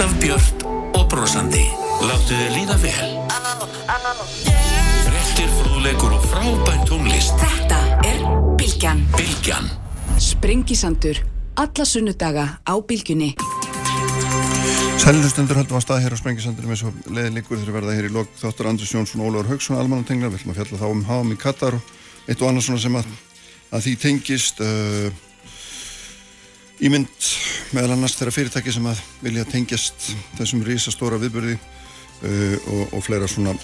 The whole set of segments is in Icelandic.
Alltaf björnt og brosandi. Láttu þið líða vel. Frettir, frúðleikur og frábænt tónlist. Þetta er Bilgjan. Bilgjan. Sprengisandur. Alla sunnudaga á Bilgjunni. Sælilustundur höldum að stað hér á Sprengisandunum eins og leiði líkur þegar verða hér í lok þáttur Andris Jónsson og Ólafur Haugsson almanum tengla, við ætlum að fjalla þá um háum í Katar og eitt og annað svona sem að, að því tengist uh, ímynd meðal annars þeirra fyrirtæki sem að vilja tengjast þessum risastóra viðbörði uh, og, og fleira svona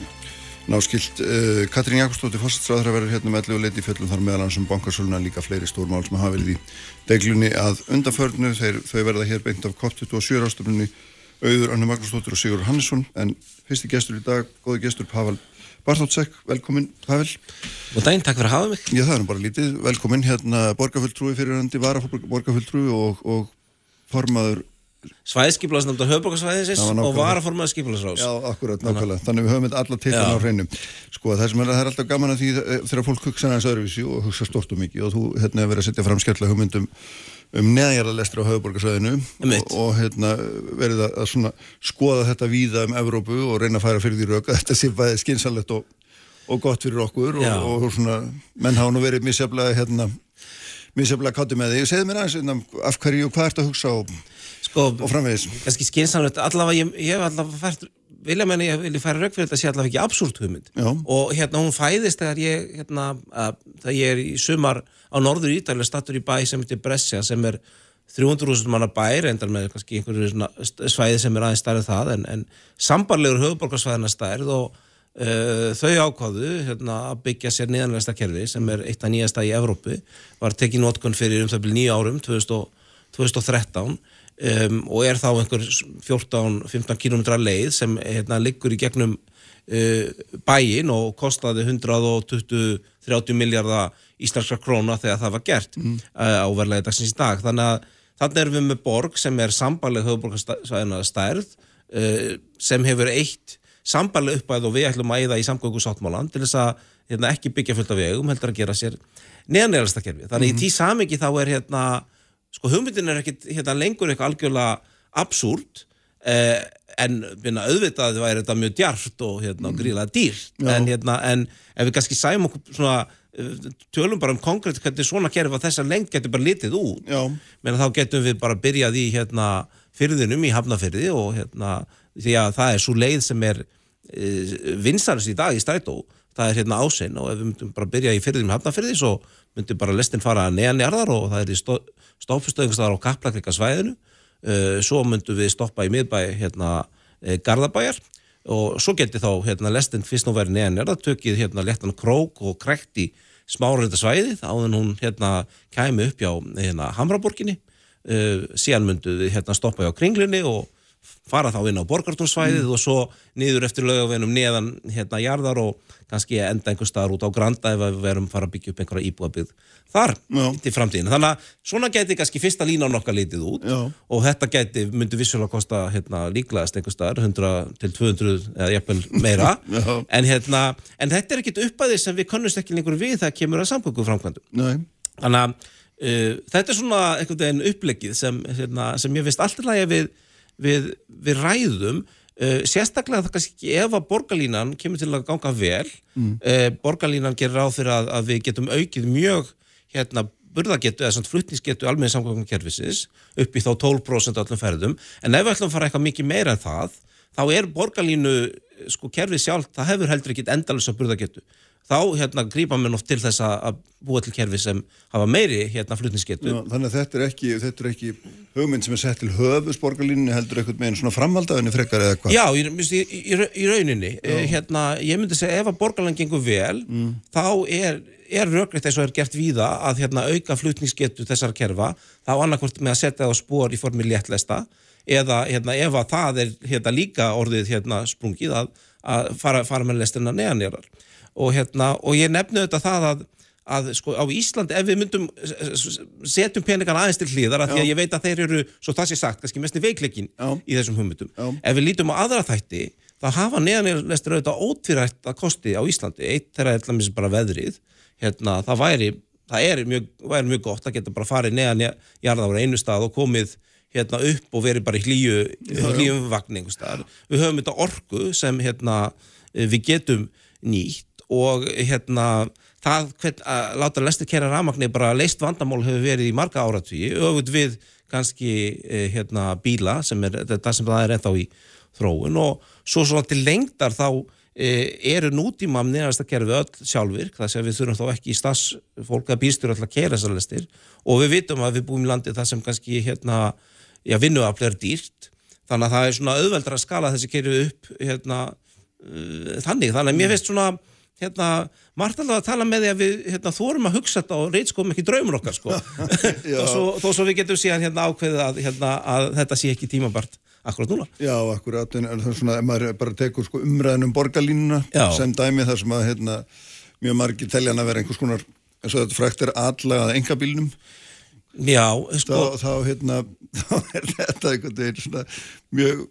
náskilt. Uh, Katrín Jakobsdóttir fórsettsræður verður hérna með allir og leiti fjöllum þar meðal annars um bankasöluna líka fleiri stórmál sem hafa verið í deglunni að undanförnu, Þeir, þau verða hér beint af COP27 ástöfnunni auður Anna Magnúsdóttir og Sigur Hannesson en fyrsti gestur í dag, góði gestur Pavel Bartótsek, velkomin Pavel. Og daginn, takk fyrir að hafa mig. Já, það er bara lítið, velkomin hérna borgarfulltrúi fyrirhandi varaborgarfulltrúi og, og formaður Svæðskiplasnafndar höfbókarsvæðisins og varaformaður skiplasrás Já, akkurat, nákvæmlega, þannig við höfum alla tillin á hreinum Sko, það sem er, það er alltaf gaman að því eh, þegar fólk hugsa næst öðruvísi og hugsa stort og mikið og þú hérna verið að setja fram skemmtilega hugmyndum um neðanjarðalestri á höfuborgarsvæðinu og, og hérna, verið að, að svona, skoða þetta víða um Evrópu og reyna að færa fyrir því rauk að þetta sé bæðið skynsalegt og, og gott fyrir okkur og, og svona, menn hafa nú verið misjaflega hérna, misjaflega kátti með því. Segð mér aðeins hérna, af hverju og hvað ert að hugsa sko, og framvegis? Kanski skynsalegt, allavega ég, ég hef allavega fært vilja menna ég vilja færa rauk fyrir þetta sé allavega ekki absúrt hugmynd. Já. og hérna hún fæðist þegar ég hérna, að, þegar ég er í sumar á norður Ítalja stattur í bæ sem heitir Brescia sem er 300.000 manna bær endar með kannski einhverju svæði sem er aðeins stærð það en, en sambarlegur höfuborgarsvæðina stærð og uh, þau ákváðu hérna, að byggja sér niðanlegasta kerfi sem er eitt af nýjasta í Evrópu. Var tekið nótkunn fyrir um það byrju nýja árum 2000, 2013 Um, og er þá einhver 14-15 km leið sem hérna, liggur í gegnum uh, bæin og kostaði 120-30 miljardar íslenskra króna þegar það var gert mm. uh, á verðlega dagsins í dag þannig að þannig erum við með borg sem er sambarleg höfuborgarsvæðina stærð uh, sem hefur eitt sambarleg uppæð og við ætlum að eða í samgöngu sáttmálan til þess að hérna, ekki byggja fullt af vegum heldur að gera sér neðanlegalasta kerfi þannig mm. í tí samingi þá er hérna sko hugmyndin er ekkit hérna, lengur eitthvað algjörlega absúrt eh, en minna, auðvitað væri þetta mjög djart og hérna, gríðlega dýrt. En, hérna, en ef við kannski sæmum okkur svona eh, tölum bara um konkrétt hvernig svona kerfi að þessar lengt getur bara litið út. Menn þá getum við bara byrjað í hérna, fyrðinum í hafnafyrði og hérna, því að það er svo leið sem er e, vinsarins í dag í strætó. Það er hérna ásinn og ef við myndum bara byrja í fyrðinum í hafnafyrði svo myndum bara lestin fara neðan í arðar og það er í stoppustöðingstæðar á Kaplakrika svæðinu uh, svo myndum við stoppa í miðbæ hérna uh, Garðabæjar. Og svo geti þá hérna lestin fyrst nú verið neðan arðar tökið hérna lettan krók og krekt í smáreinda svæðið áður hún hérna kæmi upp hjá hérna Hamraborginni. Uh, síðan myndum við hérna stoppa hjá Kringlinni og fara þá inn á borgartónsvæðið mm. og svo niður eftir lögavenum neðan hérna jarðar og kannski enda einhver staðar út á Granda ef við verum fara að byggja upp einhverja íbúabið þar Já. til framtíðin. Þannig að svona geti kannski fyrsta lína á nokkar litið út Já. og þetta geti, myndi vissulega kosta hérna, líklegast einhver staðar, 100 til 200 eða jafnvel meira en, hérna, en þetta er ekkit uppæðið sem við kannust ekki lengur við það kemur að samgöngu framkvæmdu. Þannig að uh, þetta er svona einhvern veginn upplegið sem, hérna, sem ég veist alltaf að við við, við ræðum uh, sérstaklega það kannski ef að borgarlínan kemur til að ganga vel mm. uh, borgarlínan gerir á fyrir að, að við getum aukið mjög hérna burðagetu eða svona flutningsgetu almenni samkvæmum kervisins upp í þá 12% allum ferðum en ef við ætlum að fara eitthvað mikið meira en það þá er borgarlínu sko kerfið sjálf, það hefur heldur ekkit endalus að burðagetu þá hérna grýpa mér oft til þess að búa til kerfi sem hafa meiri hérna flutningsgetu. Já, þannig að þetta er ekki, þetta er ekki hugmynd sem er sett til höfus borgarlínunni heldur eitthvað með einn svona framvaldaðinni frekar eða hvað? Já, í, í, í, í rauninni. E, hérna, ég myndi segja ef að borgarlín gengur vel, mm. þá er, er röggreitt eins og er gert víða að hérna, auka flutningsgetu þessar kerfa, þá annarkvort með að setja það á spór í formi léttlesta eða hérna, ef að það er hérna, líka orðið hérna, sprungið að, að fara, fara með lestina neðanjarar og, hérna, og ég nefnu þetta það að, að sko, á Íslandi, ef við myndum setjum peningan aðeins til hlýðar að því að ég veit að þeir eru, svo það sé sagt, kannski mest í veikleikin í þessum hugmyndum. Ef við lítum á aðra þætti, þá hafa neðanleistur auðvitað ótvírætt að kosti á Íslandi, eitt þeirra er allmis bara veðrið. Hérna, það væri það er mjög, væri mjög gott að geta bara farið neðan jarðára einu stað og komið hérna upp og verið bara í hlýju hlýjum vagning við höfum þetta orku sem hérna við getum nýtt og hérna það hvern, að láta lestir kera rafmagni bara leist vandamál hefur verið í marga áratví öfut við kannski eh, hérna bíla sem er þetta sem það er ennþá í þróun og svo svona til lengdar þá e, eru nútíma neðast að kera við öll sjálfvirk þar sem við þurfum þá ekki í staðsfólk að býstur alltaf að kera þessar lestir og við vitum að við búum í landi það sem kannski hérna, já vinnuaflega er dýrt þannig að það er svona auðveldra að skala þessi keru upp hérna uh, þannig, þannig að mér finnst svona hérna, margt alveg að tala með því að við hérna, þórum að hugsa þetta og reytskóum ekki draumur okkar sko. þó, svo, þó svo við getum síðan hérna, ákveðið að, hérna, að þetta sé ekki tímabart akkurat núna. Já, akkurat, en það er svona, ef maður bara tekur sko, umræðin um borgarlínuna Já. sem dæmi þar sem að hérna, mjög margir teljan að vera einhvers konar, eins og þetta frækt er allagað engabílnum Já, sko þá, þá, hérna, þá er þetta einhvern veginn svona mjög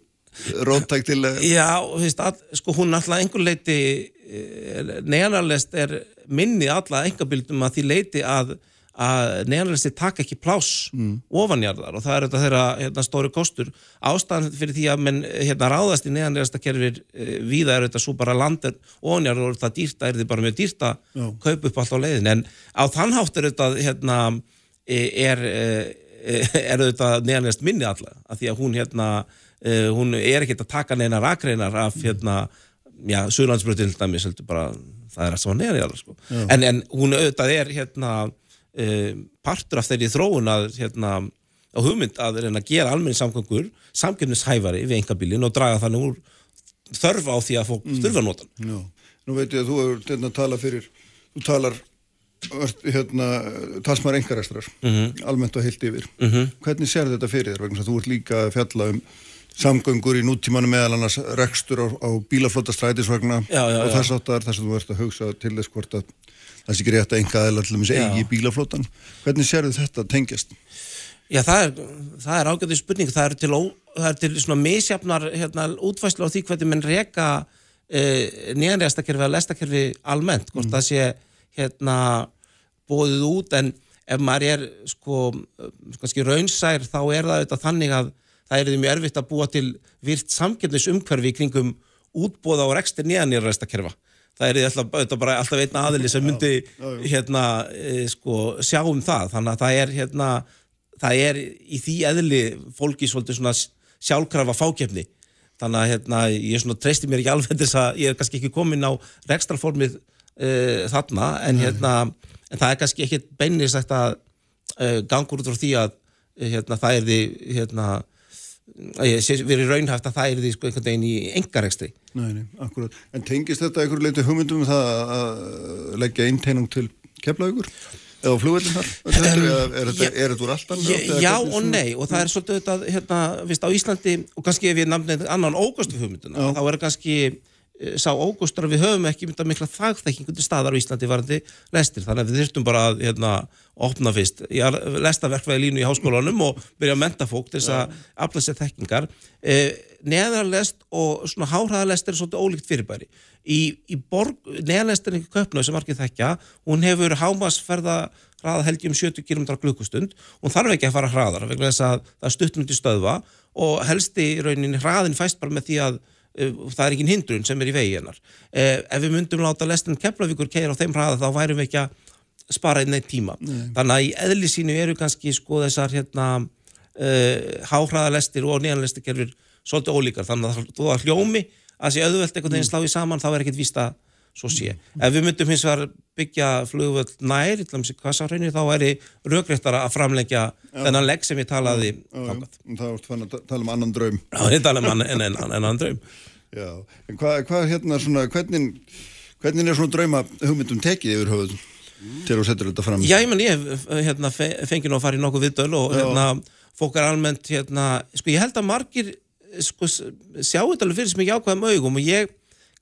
róttækt til Já, veist, að, sko hún alltaf einhver leiti Eh, neanarlest er minni alla engabildum að því leiti að, að neanarlesti taka ekki pláss mm. ofanjarðar og það er þetta þeirra hérna, stóri kostur ástæðan fyrir því að menn hérna, ráðast í neanarlesta kerfir e, víða er þetta svo bara landur ofanjarðar og það dýrta er því bara mjög dýrta Já. kaup upp allt á leiðin en á þann hátt er þetta hérna, er, er þetta neanarlest minni alla að því að hún hérna hún er ekkert að taka neina rakreinar af hérna já, Suðlandsbröð til dæmis bara, það er að svona neðan sko. en, en hún auðvitað er hérna, uh, partur af þeirri þróun að hérna, á hugmynd að reyna að gera almenni samgangur samgefnishæfari við engabílin og draga þannig úr þörf á því að fólk mm. þurfa notan Já, nú veit ég að þú hefur hérna, talað fyrir, þú talar hérna, talsmar engaræstrar mm -hmm. almennt og heilt yfir mm -hmm. hvernig sér þetta fyrir þér? Þú ert líka að fjalla um samgöngur í núttímanu meðal annars rekstur á, á bílaflota strætisvagna og þess áttar þess að þú ert að hugsa til þess hvort að það sé ekki rétt að enga með segi í bílaflotan. Hvernig sér þetta tengjast? Já, það er, það er ágæðið spurning. Það er til, ó, það er til svona misjafnar hérna, útvæslu á því hvernig mann reyka eh, nýjanregastakerfi eða lestakerfi almennt. Hvort mm. það sé hérna bóðið út en ef maður er sko, sko raunsær þá er það auðvitað þannig að það er því mjög erfitt að búa til virt samkjöndis umhverfi kringum útbóða og rekstir nýjanýraresta kerfa. Það er alltaf, bara alltaf einna aðili sem myndi hérna, e, sko, sjá um það. Þannig að það er, hérna, það er í því eðli fólki svona sjálfkrafa fákjefni. Þannig að hérna, ég treysti mér ekki alveg þess að ég er kannski ekki komin á rekstralformið e, þarna en, hérna, en það er kannski ekki beinist að e, gangur út frá því að hérna, það er því hérna verið raunhaft að það er því sko einhvern veginn í engarekstri. Nei, nei, akkurat. En tengist þetta einhverju leiti hugmyndum um það að leggja einteinung til keflaugur? Eða flugveldin þar? Er þetta úr alltaf? Já og nei og það er svolítið þetta, hérna, vist á Íslandi og kannski ef ég namnið annan ógóstu hugmynduna, þá er kannski sá ógústur að við höfum ekki mynda mikla þagþekkingu til staðar á Íslandi varandi lestir, þannig að við þurftum bara að hérna, opna fyrst, lestaverkvæði línu í háskólanum og byrja að menta fólk til þess að afla sér þekkingar. Eh, neðarlest og svona háhraðalest er svolítið ólíkt fyrirbæri. Í, í neðarlestin ekki köpnau sem margir þekkja, hún hefur hámasferða hraða helgi um 70 km klukkustund. Hún þarf ekki að fara hraðar vegna þess að það stuttnum til stöðva og helst í rauninni hraðin fæst bara með því að Eh, það er ekki hindrun sem er í vegi hennar eh, ef við myndum láta lestin Keflavíkur keira á þeim hraða þá værum við ekki að spara einn eitt tíma Nei. þannig að í eðli sínu eru kannski sko þessar hérna uh, háhraðalestir og nýjanlestir svolítið ólíkar þannig að þú að hljómi að sé auðvelt einhvern veginn mm. slá í saman þá er ekkert vísta svo sé. Ef við myndum hins vegar byggja flugvöld nær, í tlamsi kvassarhraunir, þá væri raugrættara að framleggja já. þennan legg sem ég talaði þákat. Það vart fann að tala um annan draum. Já, ég tala um annan, en, en, annan draum. Já, en hvað hva, hérna svona, hvernig, hvernig er svona drauma hugmyndum tekið yfir höfuð til að setja þetta fram? Já, ég menn, ég hérna, fengi nú að fara í nokkuð viðdöl og hérna, fólk er almennt, hérna, sko, ég held að margir, sko, sjáu þetta alveg fyrir sem ekki ákvæðum augum og ég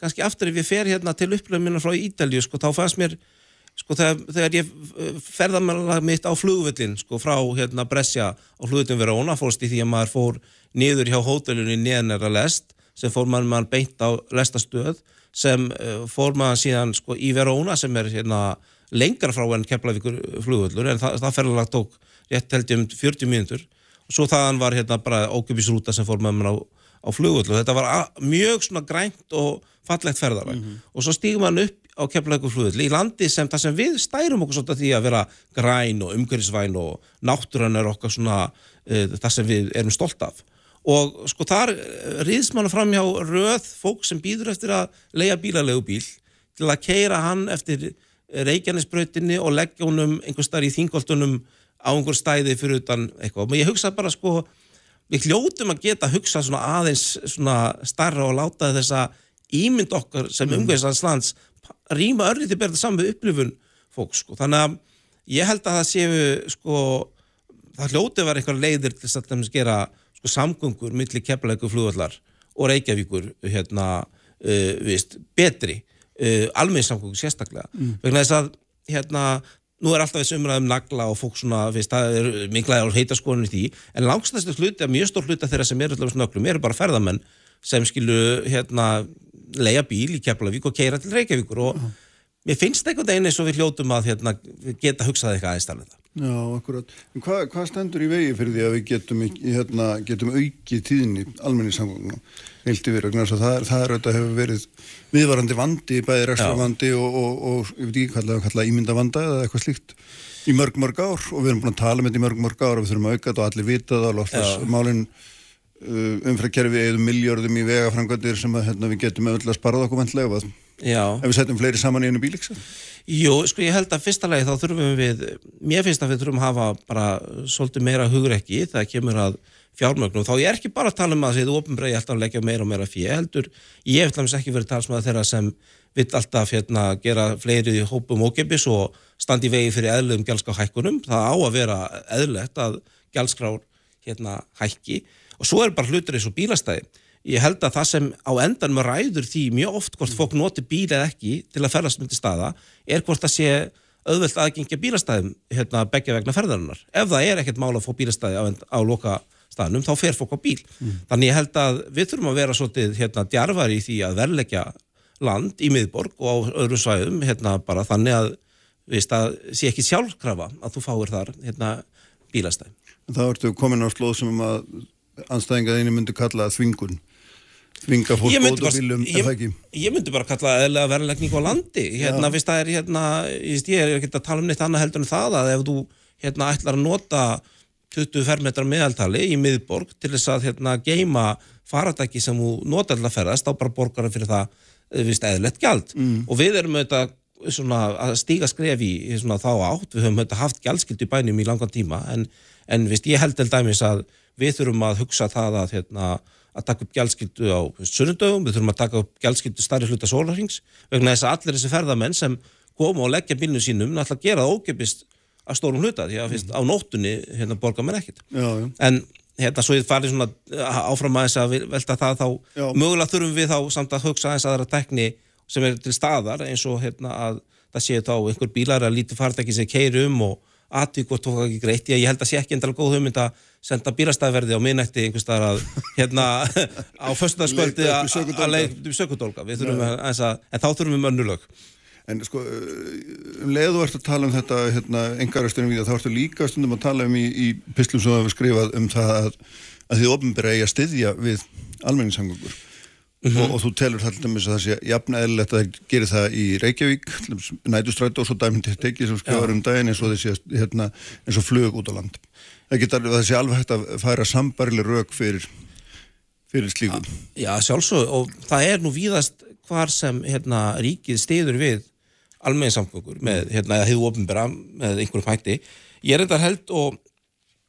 kannski aftur ef ég fer hérna til upplöfumina frá Ídalju sko, þá fannst mér sko, þegar, þegar ég eh, ferða mitt á flugvöldin sko, frá hérna Brescia á flugvöldin Verona fórst í því að maður fór niður hjá hótelunni neðnæra lest sem fór maður, maður beint á lestastöð sem uh, fór maður síðan sko, í Verona sem er hérna, lengra frá enn Keflavíkur flugvöldur en það, það ferðalag tók rétt held um 40 mínútur. Svo þaðan var hérna bara ókjöpisrúta sem fór með mér á, á flugvöld og þetta var mjög svona grænt og fallegt ferðalag. Og svo stígum hann upp á keflaðið flugvöld í landi sem það sem við stærum okkur svolítið því að vera græn og umhverfisvæn og náttúran er okkar svona uh, það sem við erum stolt af. Og sko þar riðs manna fram hjá röð fólk sem býður eftir að leia bílalegu bíl til að keira hann eftir Reykjanesbrautinni og leggja honum einhver starf í þingoltunum á einhver stæði fyrir utan eitthvað. Og ég hugsa bara sko við hljótum að geta að hugsa svona aðeins svona starra og láta þessa ímynd okkar sem mm. umhverfisans lands rýma örlið til berða saman við upplifun fólks sko þannig að ég held að það séu sko það hljóti var einhver leiðir til að gera sko samgöngur millir keflaðegu flugvallar og Reykjavíkur hérna uh, vist, betri uh, almenningssamgöngur sérstaklega mm. vegna þess að hérna nú er alltaf þessi umræðum nagla og fólk svona vist, það er minklaði á heitaskoðunni því en langstæðstu hluti, mjög stór hluti þeirra sem eru alltaf snöglum, eru bara ferðamenn sem skilu hérna leia bíl í Keflavík og keira til Reykjavíkur og mm. mér finnst eitthvað einn eins og við hljótum að hérna, geta hugsað eitthvað aðeins talveg það Já, akkurat. En hvað, stendur í vegi fyrir því að við getum, hérna, getum aukið tíðinni almenningssamgóðunum? Hildi við rögnar, það er, auðvitað hefur verið viðvarandi vandi, bæði rekstravandi og, og, og, ég veit ekki hvað það er ímyndavanda eða eitthvað slíkt í mörg mörg ár og við erum búin að tala með þetta í mörg mörg ár og við þurfum að auka þetta og allir vita það og lóttast málinn uh, umfrakerfi eða miljörðum í vegafrangandir sem að, hérna, við getum auðvitað að spara okkur vantlega ef við setjum fleiri saman í einu bíliksa Jú, sko ég held að fyrsta lagi þá þurfum við, mér finnst að við þurfum að hafa bara svolítið meira hugrekki það kemur að fjármögnum þá ég er ekki bara að tala um að þið ofnbreið alltaf leggja meira og meira fyrir, ég heldur ég hef alltaf ekki verið talsmaða þeirra sem vill alltaf hérna, gera fleiri hópum ókipis og standi vegi fyrir eðlum gælská hækkunum, það á að vera eðlegt að gælskrár hérna, hækki og svo er bara hlutur eins og bílastæði ég held að það sem á endan með ræður því mjög oft hvort fólk noti bíl eða ekki til að ferðast myndi staða er hvort að sé auðvelt aðgengja bílastæðum hérna begja vegna ferðarinnar. Ef það er ekkert mála að fá bílastæði á, á loka staðnum þá fer fólk á bíl. Mm. Þannig ég held að við þurfum að vera svolítið hérna djarfar í því að verleggja land í miðborg og á öðru svæðum hérna bara þannig að að sé ekki sjálfkrafa að þú fáir þar hérna bílastæði. Það ertu komin á slóð sem að anstæðingaðinu myndi kalla þvingun. Vinga fólk út á bílum, ekki? Ég myndi bara kalla eðlega verðlegning á landi. Hérna, fyrst það er hérna, ég er ekki að tala um neitt annað heldur en það að ef þú hérna ætlar að nota 20 fermetrar meðaltali í miðborg til þess að hérna geima faratæki sem þú nota alltaf ferðast, þá bara borgar það fyrir það, eh, viðst, eðlert gjald. Mm. og við erum auðvitað svona að stíga skref í svona þá átt, við höfum auðvitað haft gjaldskild í bænum í langan tíma en, en viðst, ég held til dæmis að við þurfum að hugsa það að hérna að taka upp gjaldskyldu á sunnundögum, við þurfum að taka upp gjaldskyldu starri hluta sólarhings vegna þess að allir þessi ferðamenn sem koma og leggja bílnu sínum náttúrulega gera það ógefist að stórum hluta því að fyrst, mm. á nóttunni hérna, borgar mér ekkit já, já. en hérna svo ég farið svona áfram aðeins að velta það þá já. mögulega þurfum við þá samt að hugsa aðeins aðra tekni sem er til staðar eins og hérna að það séu þá einhver bílar að líti fartæki sem keir um og aðtík og tók ekki greitt, ég held að sé ekki endala góð hugmynd að senda bílastæðverði á minnætti að hérna á förstundarskvöldi að leita upp sökudólka en þá þurfum við mönnulög En sko, um leiðu ert að tala um þetta hérna, engarastunum við þá ertu líka stundum að tala um í, í pislum sem við skrifað um það að, að þið ofnbæra eigi að styðja við almenningssangungur Mm -hmm. og, og þú telur það til dæmis að það sé jafnæðilegt að það gerir það í Reykjavík nætustrætt og svo dæmyndið tekið sem skjáður um daginn eins og þessi hérna, eins og flög út á land. Það, getur, það sé alveg hægt að færa sambarileg rauk fyrir, fyrir slíkum Já, sjálfsög og það er nú víðast hvar sem hérna, ríkið stiður við almenningssamgöngur með, hérna, eða hefur ofinbera með einhverjum hætti. Ég er enda held og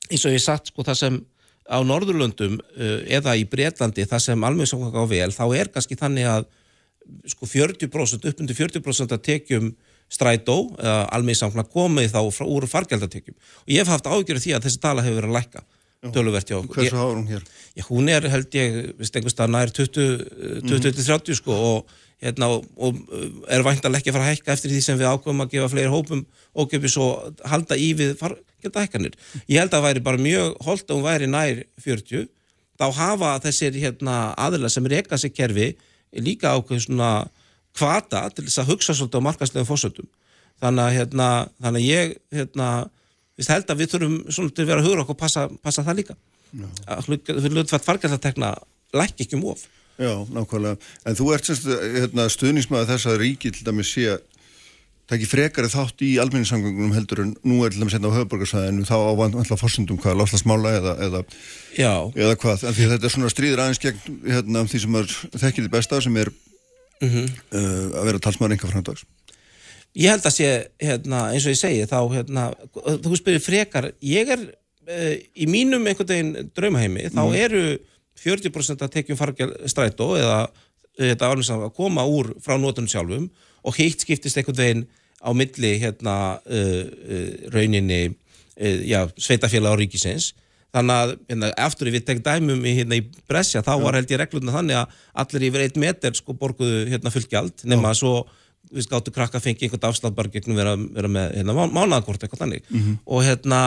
eins og ég satt sko það sem á Norðurlöndum uh, eða í Breitlandi það sem almenningssamganga á vel, þá er kannski þannig að sko 40% upp undir 40% að tekjum strætó eða almenningssamganga komið þá frá, úr fargjaldatekjum og ég hef haft ágjörð því að þessi tala hefur verið að lækka töluvert hjá okkur. Hversu háður hún hér? Já, hún er held ég, veist einhvers stað nær 20-30 mm -hmm. sko og hérna og, er ekki að fara að hækka eftir því sem við ákveðum að gefa fleiri hópum og gefið svo halda í við fargjöldahækkanir. Ég held að það væri bara mjög holdt að hún væri nær 40 þá hafa þessir hérna, aðila sem reyka sér kerfi líka ákveð svona kvata til þess að hugsa svolítið á markaslegum fórsöldum. Þannig að hérna, þannig að ég hérna held að við þurfum svona til að vera að hugra okkur og passa, passa það líka að við hlutfært fargjaldatekna lækki ekki um of Já, nákvæmlega. En þú ert semst hérna, stuðnismæði þess að ríki til dæmis sé að taki frekari þátt í almenningssamgöngunum heldur en nú er til dæmis hérna á höfuborgarsæðinu þá á alltaf fórsendum hvað, lofslagsmála eða, eða, eða hvað. En því þetta er svona stríður aðeins gegn hérna, því sem þekkir þið besta sem er Mhm. uh, að vera talsmaður enga framdags. ég held að sé hérna, eins og ég segi þá hérna, þú spyrir frekar ég er uh, í mínum einhvern veginn draumaheimi þá eru 40% að tekjum fargjal strætó eða þetta alveg saman að koma úr frá nótunum sjálfum og hitt skiptist einhvern veginn á milli hérna uh, uh, rauninni uh, já, sveitafélag á ríkisins. Þannig að hérna, eftir við tek dæmum í, hérna, í Brescia þá var held ég regluna þannig að allir yfir eitt meter sko borguðu hérna fullgjald nema svo við gáttu krakka að fengi einhvern afslátt bara gegnum vera, vera með hérna, mánaðakort eitthvað þannig. Og hérna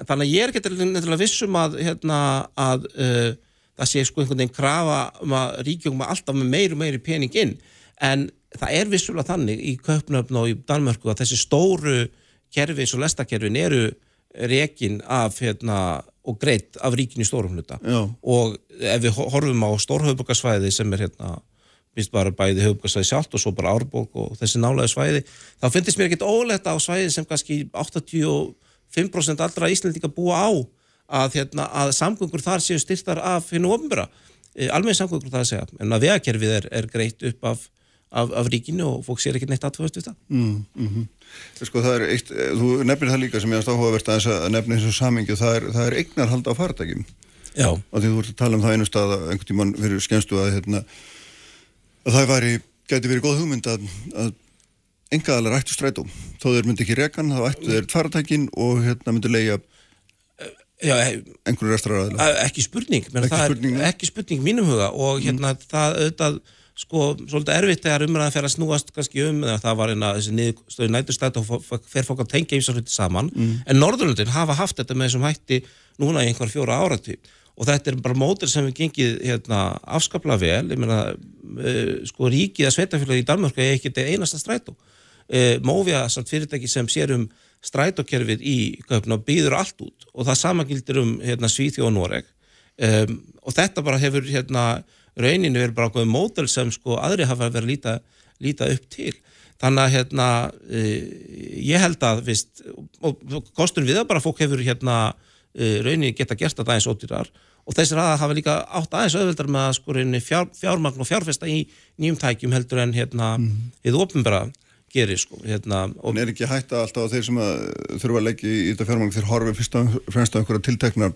þannig að ég er ekki nefnilega vissum að, hérna, að uh, það sé sko einhvern veginn krafa um að ríkjum alltaf með meiri og meiri pening inn. En það er vissulega þannig í Kaupnöfn og í Danmörku að þessi stóru kerfi eins og lestakerfin eru rekin af hérna, og greitt af ríkinu í stórum hluta Já. og ef við ho- horfum á stórhauðbókarsvæði sem er hérna minnst bara bæði höfbúkarsvæði sjálft og svo bara árbók og þessi nálaði svæði þá finnst mér ekkert ólegt á svæði sem kannski 85% allra Íslandika búa á að, hérna, að samgöngur þar séu styrtar af hennu ofnböra, alveg samgöngur það að segja, en að vegakerfið er, er greitt upp af, af, af ríkinu og fólk sér ekkert neitt aðtöðast við það. Mm, Sko það er eitt, eh, þú nefnir það líka sem ég aðst áhugavert að nefna eins og samingi það er, það er eignarhald á faratækjum Já. og því þú ert að tala um það einu stað að einhvern tímann fyrir skemmstu að, hérna, að það væri, gæti verið góð hugmynd að, að engaðalega ættu strætó. Þó þeir myndi ekki rekan, þá ættu þeir faratækin og hérna myndi leia Já, he- einhverju restaraðila Að- ekki spurning, Ekki það spurning, er ekki spurning mínum huga og hérna það auðvitað sko svolítið erfitt þegar umræðan fer að snúast kannski um eða það var eina þessi niðurstöðu næturstætt og fer fólk að tengja ýmsa hluti saman. En Norðurlöndin hafa haft þetta með þessum hætti núna í einhver fjóra áratví og þetta er bara mótir sem við gengið hérna, afskapla vel, ég meina uh, sko ríkið að sveitafélagi í Danmörku er ekki þetta einasta strætó. Uh, Móvia samt fyrirtæki sem sér um strætókerfið í Kaupna og býður allt út. Og það sama gildir um hérna, Svíþjóð og Noreg. Um, og þetta bara hefur hérna, rauninu verið bara ákveðum mótel sem sko aðri hafa verið að líta, líta upp til. Þannig að hérna, uh, ég held að vist, og, kostur við það bara að fólk hefur hérna, uh, rauninu geta gert þetta aðeins ódýrar og þessir aða hafa líka átt aðeins auðveldar með að sko rauninni fjár, fjármagn og fjárfesta í nýjum tækjum heldur en hérna, við opinbera gerir sko, hérna, og En er ekki alltaf að þeir sem að þurfa að leggja í þetta fjármang þeir horfi fyrst og fremst á einhverja tilteknar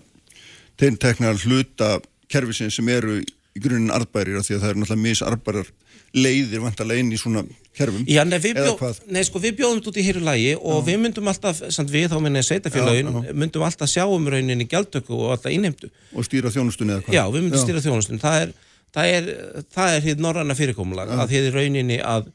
tilteknar hluta kerfisins sem eru í grunin arðbærir af því að það eru náttúrulega misarðbærar leiðir vantarlega inn í svona kerfum Já, nei, við, bjó, nei, sko, við bjóðum þetta út í heyru lægi og við myndum alltaf, samt við þá minni sveitafélagin, Já, já. myndum alltaf sjá um rauninni gjaldtöku og alltaf innheimtu. og stýra þjónustunni eða hvað Já, við myndum stýra þjónustum. Það er, það er, það er hér norræna fyrirkomulag að hér rauninni að,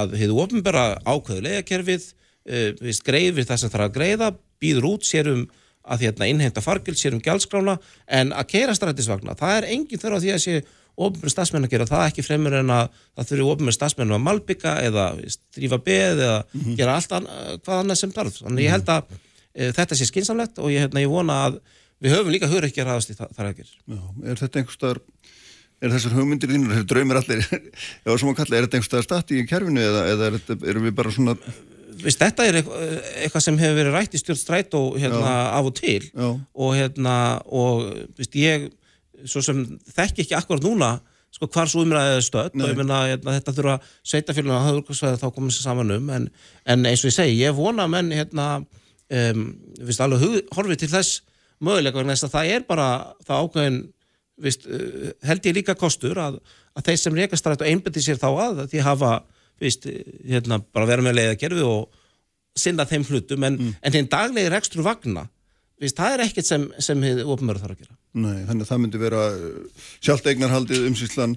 að hér ofinbera ákveðu leigakerfið, uh, við greiðir það sem þarf að greiða, býður út sér um að hérna, innheimta fargjöld, sér um gjaldskrána, en að keira strætisvagna, það er engin þörf á því að sé ofnbjörn stafsmenn að gera það ekki fremur en að það þurfi ofnbjörn stafsmenn að malbygga eða strífa beð eða gera allt annað, hvað annað sem þarf. Þannig ég held að e, þetta sé skinsamlegt og ég, hérna, ég vona að við höfum líka hugur ekki að ræðast í þar. Já, er þetta einhver staðar er þessar hugmyndir þínur, þessi draumir allir ef það sem að kalla, er þetta einhver staðar stati í kerfinu eða, eða er þetta, erum við bara svona Vist, þetta er eitthvað, sem hefur verið rætt í stjórn strætó hérna, af og til Já. og, hérna, og vist, ég þekki ekki akkurat núna sko hvar svo umræðið er stödd og ég meina hérna, þetta þurfa sveitafélagin að höfðurkvæða þá komið sér saman um en, en eins og ég segi, ég vona að menn hérna, um, vist, alveg horfið til þess möguleika vegna þess að það er bara það ákveðin vist, uh, held ég líka kostur að, að þeir sem reyka strætó einbytti sér þá að því hafa vist, hérna, bara vera með leiðakerfi og sinna þeim hlutum en, en þeim daglegi rekstur vagna vist, það er ekkert sem, sem hefði ofnmörð þarf að gera. Nei, þannig að það myndi vera sjálft eignarhaldið, umsýslan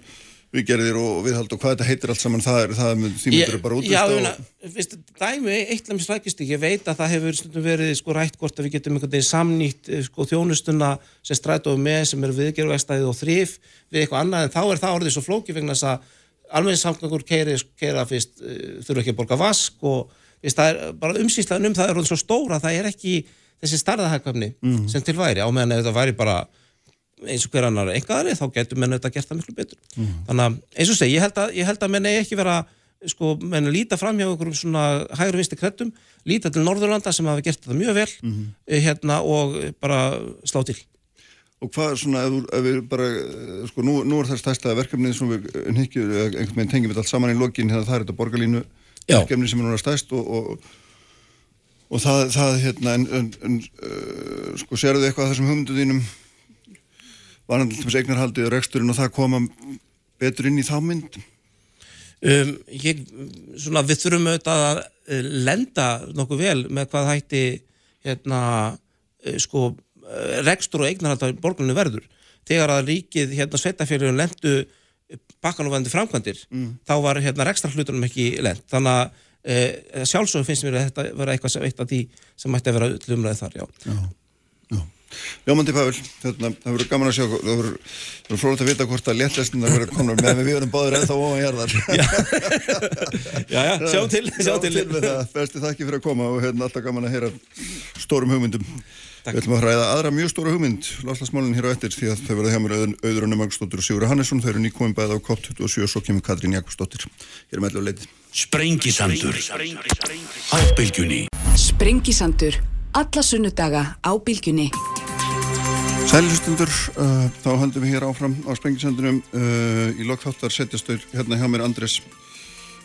viðgerðir og viðhald og hvað þetta heitir allt saman það er, það mynd, því myndir bara Já, útvist ég og meina, veist, dæmi eitt lemmis rækist ekki, ég veit að það hefur stundum verið sko rætt hvort að við getum einhvern veginn samnýtt eh, sko þjónustuna sem strætóum með sem eru viðgerðvægstæðið og þrif við eitthvað annað en þá er það orðið svo flóki vegna þess að alveg keiri, keira fyrst uh, þurfa ekki að borga vask og það er bara umsýslaðin um það er svo stóra það er ekki þessi starðahækvafni Mm. sem til væri á meðan ef þetta væri bara eins og hver annar engaðari þá getur menn þetta gert það miklu betur Mm. þannig að eins og segi, ég held að, ég held að menn eigi ekki vera sko, menn líta fram hjá einhverjum svona hægur vinsti kreddum, líta til Norðurlanda sem hafa gert þetta mjög vel eh, hérna og bara slá til Og hvað svona, ef, við bara, eh, sko, nú, nú er það stærsta verkefnið sem við nýkkjum, einhvern veginn tengjum við allt saman í lokin, hérna það er þetta borgarlínu Já. verkefni sem er núna stærst og, og, og það, það, hérna, en, en, en uh, sko, sérðu eitthvað af þessum hugmyndu þínum, varandi til þess eignarhaldið og reksturinn og það koma betur inn í þá mynd? um, ég, svona, við þurfum auðvitað að eh, lenda nokkuð vel með hvað hætti hérna, sko rekstur og eignarhald á borgarinu verður. Þegar að ríkið, hérna sveitafélagin lendu bakkanúfandi framkvæmdir þá var hérna rekstrarhlutunum ekki lent. Þannig að e, sjálfsögum finnst mér að þetta vera eitthvað sem eitt af því sem mætti að vera öll umræði þar, já. Ljómandi Pavel, hérna, það verður gaman að sjá, það verður það frólægt að vita hvort að léttlesnir verður konar með við erum báður ennþá ofan hérðar. Já, já, sjá til, sjá til. með það, besti þakki fyrir að koma og hérna alltaf gaman að heyra stórum hugmyndum. Takk. Við ætlum að ræða aðra mjög stóra hugmynd, láslasmálinn hér á eftir, því að þau verða hjá mér auður og nefnagstóttir og Sigur Hannesson, þau eru nýkominn bæði á COP27 og svo kemur Katrín Jakobsdóttir. Hér er með allir leitið. Sprengisandur Á bylgjunni Sprengisandur. Alla sunnudaga á bylgjunni. Sælistundur, uh, þá höldum við hér áfram á Sprengisandunum. Uh, í lokþáttar setjast þau hérna hjá mér Andrés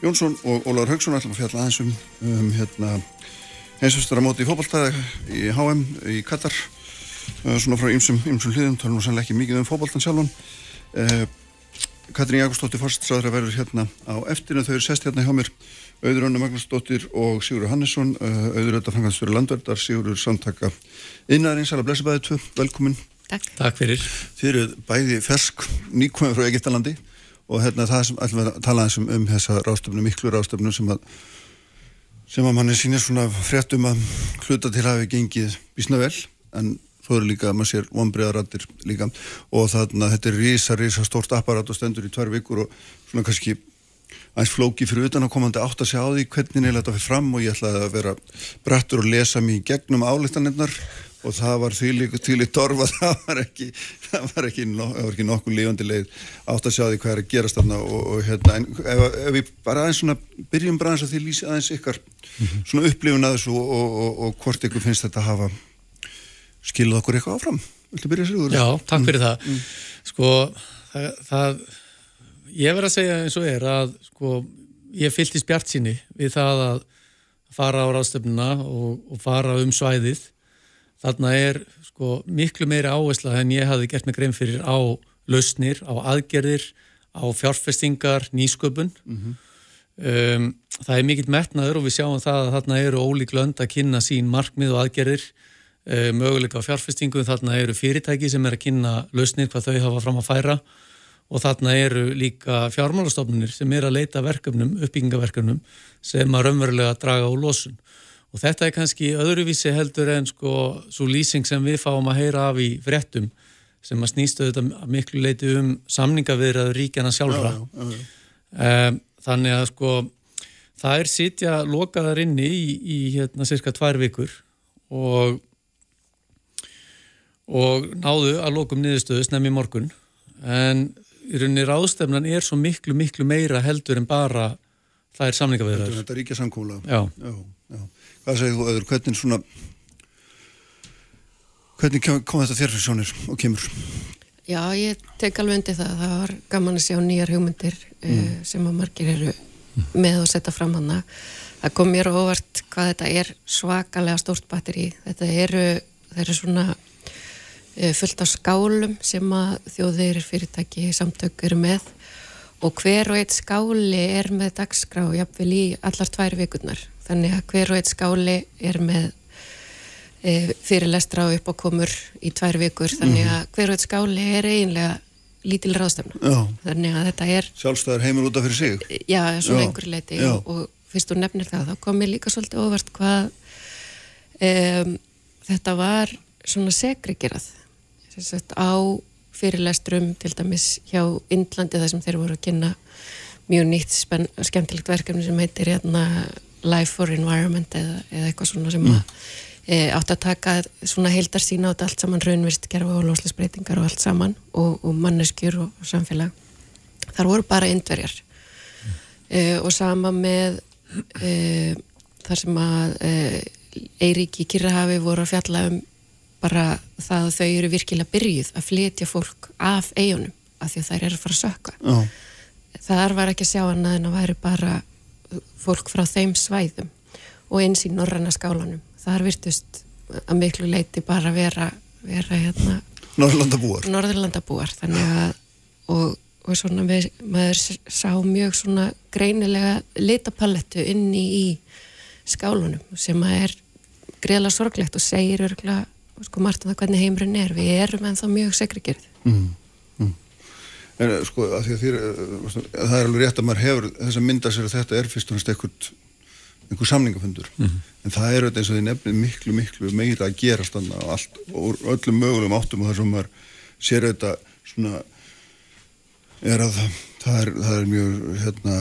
Jónsson og Ólaur Haugsson ætlum að fjalla aðeins um, um hérna, heimsvistara móti í fótballtæði í HM í Katar. Uh, svona frá ymsum, hliðum tala nú sannlega ekki mikið um fótballtan sjálfan. Uh, Katrín Jakobsdóttir fórstræðra verður hérna á eftir en þau eru sest hérna hjá mér Auður Önnu Magnúsdóttir og Sigurður Hannesson uh, Auður Ötta Frankansfjörður Landverðar Sigurður Samtaka Innarins, alveg blessabæði tvö, velkomin Takk. Takk fyrir. Þið eru bæði fersk nýkomið frá Egiptalandi og hérna það sem ætlum við að tala eins um, um þessa ráðstöfnu, miklu ráðstöfnu sem að sem að manni sýnir svona fréttum að hluta til hafi gengið bísna vel en þó eru líka að maður sér vonbreiðarattir líka og þarna þetta er rísa, rísa stórt apparat og stendur í tvær vikur og svona kannski aðeins flóki fyrir utan að komandi átt að segja á því hvernig neila þetta fyrir fram og ég ætlaði að vera brattur og lesa í gegnum álíktanirnar og það var í torfa það var ekki, það var ekki, no, var ekki nokkuð lifandi leið átt að segja á því hvað er að gerast þarna og, og hérna, en ef, ef við bara aðeins svona byrjum bara aðeins að því lýsi aðeins ykkar svona upplifun að þessu og, og, og, hvort ykkur finnst þetta hafa skilað okkur eitthvað áfram Viltu byrja sér úr? Já, takk fyrir það. Sko, það, það ég verð að segja eins og er að sko, ég fyllt í spjart síni við það að fara á ráðstöfnuna og, og fara um svæðið. Þarna er sko, miklu meiri áhersla en ég hafði gert mig grein fyrir á lausnir, á aðgerðir, á fjárfestingar, nýsköpun. um, það er mikill metnaður og við sjáum það að þarna eru ólík lönd að kynna sín markmið og aðgerðir uh, möguleika á fjárfestingu, þarna eru fyrirtæki sem er að kynna lausnir hvað þau hafa fram að færa og þarna eru líka fjármálastofnunir sem er að leita verkefnum, uppbyggingaverkefnum sem að raunverulega draga úr losun. Og þetta er kannski öðruvísi heldur en sko svo lýsing sem við fáum að heyra af í fréttum sem að snýstu þetta miklu leiti um samningaviðraður ríkjana sjálfra. Já, já, já, um, þannig að sko það er sitja lokaðar inni í, í hérna cirka tvær vikur og og náðu að lokum niðurstöðu snemmi morgun. En í rauninni ráðstefnan er svo miklu miklu meira heldur en bara það er samningaviðraður Þetta ríkja samkóla Já. já, já. Hvað segir þú öður, hvernig svona hvernig kom, kom þetta þér fyrir sjónir og kemur? Já, ég tek alveg undir það. Það var gaman að sjá nýjar hugmyndir mm. sem að margir eru með að setja fram hana. Það kom mér á óvart hvað þetta er svakalega stórt batteri. Þetta eru, það eru svona eh, fullt af skálum sem að þjóðir fyrirtæki samtök eru með. Og hver og eitt skáli er með dagskrá jafnvel í allar tvær vikurnar. Þannig að hver og eitt skáli er með e, fyrirlestra og uppákomur í tvær vikur. Þannig að hver og eitt skáli er eiginlega lítil ráðstefna. Já. þannig að þetta er, Sjálfstæðar heimur út af fyrir sig. Já, svona einhver leiti. Og, fyrst þú nefnir það þá kom mér líka svolítið óvart hvað um, þetta var svona segregerað sagt á fyrirlestrum til dæmis hjá Indlandi þar sem þeir voru að kynna mjög nýtt skemmtilegt verkefni sem heitir hérna Life for Environment eða, eða eitthvað svona sem mm. að, e, átt að taka svona heildar sína á þetta allt saman raunverst gerfa og loslisbreytingar og allt saman og, og manneskjur og, og samfélag þar voru bara indverjar mm. e, og sama með e, þar sem að e, Eiríki Kirrahafi voru að fjalla um bara það að þau eru virkilega byrjuð að flytja fólk af eigunum af því að þær eru að fara að sökka Já. þar var ekki að sjá annað en að væri bara fólk frá þeim svæðum og eins í norranna skálanum. Þar virtust að miklu leiti bara vera, vera hérna Norðlandabúar Norðurlandabúar þannig að og, og svona við, maður sá mjög svona greinilega litapallettu inni í skálunum sem að er greiðlega sorglegt og segir örgulega sko margt um það hvernig heimurinn er við erum ennþá mjög segrigerð mm. mm. En sko að því að þér, eh, það er alveg rétt að maður hefur þess að mynda sér að þetta er fyrst og næst einhvern einhver samningafundur mm -hmm. en það er eins og því nefnir miklu miklu meira að gera stanna og allt og öllum mögulegum áttum og þar sem maður sér þetta svona er að það er, það er mjög hérna,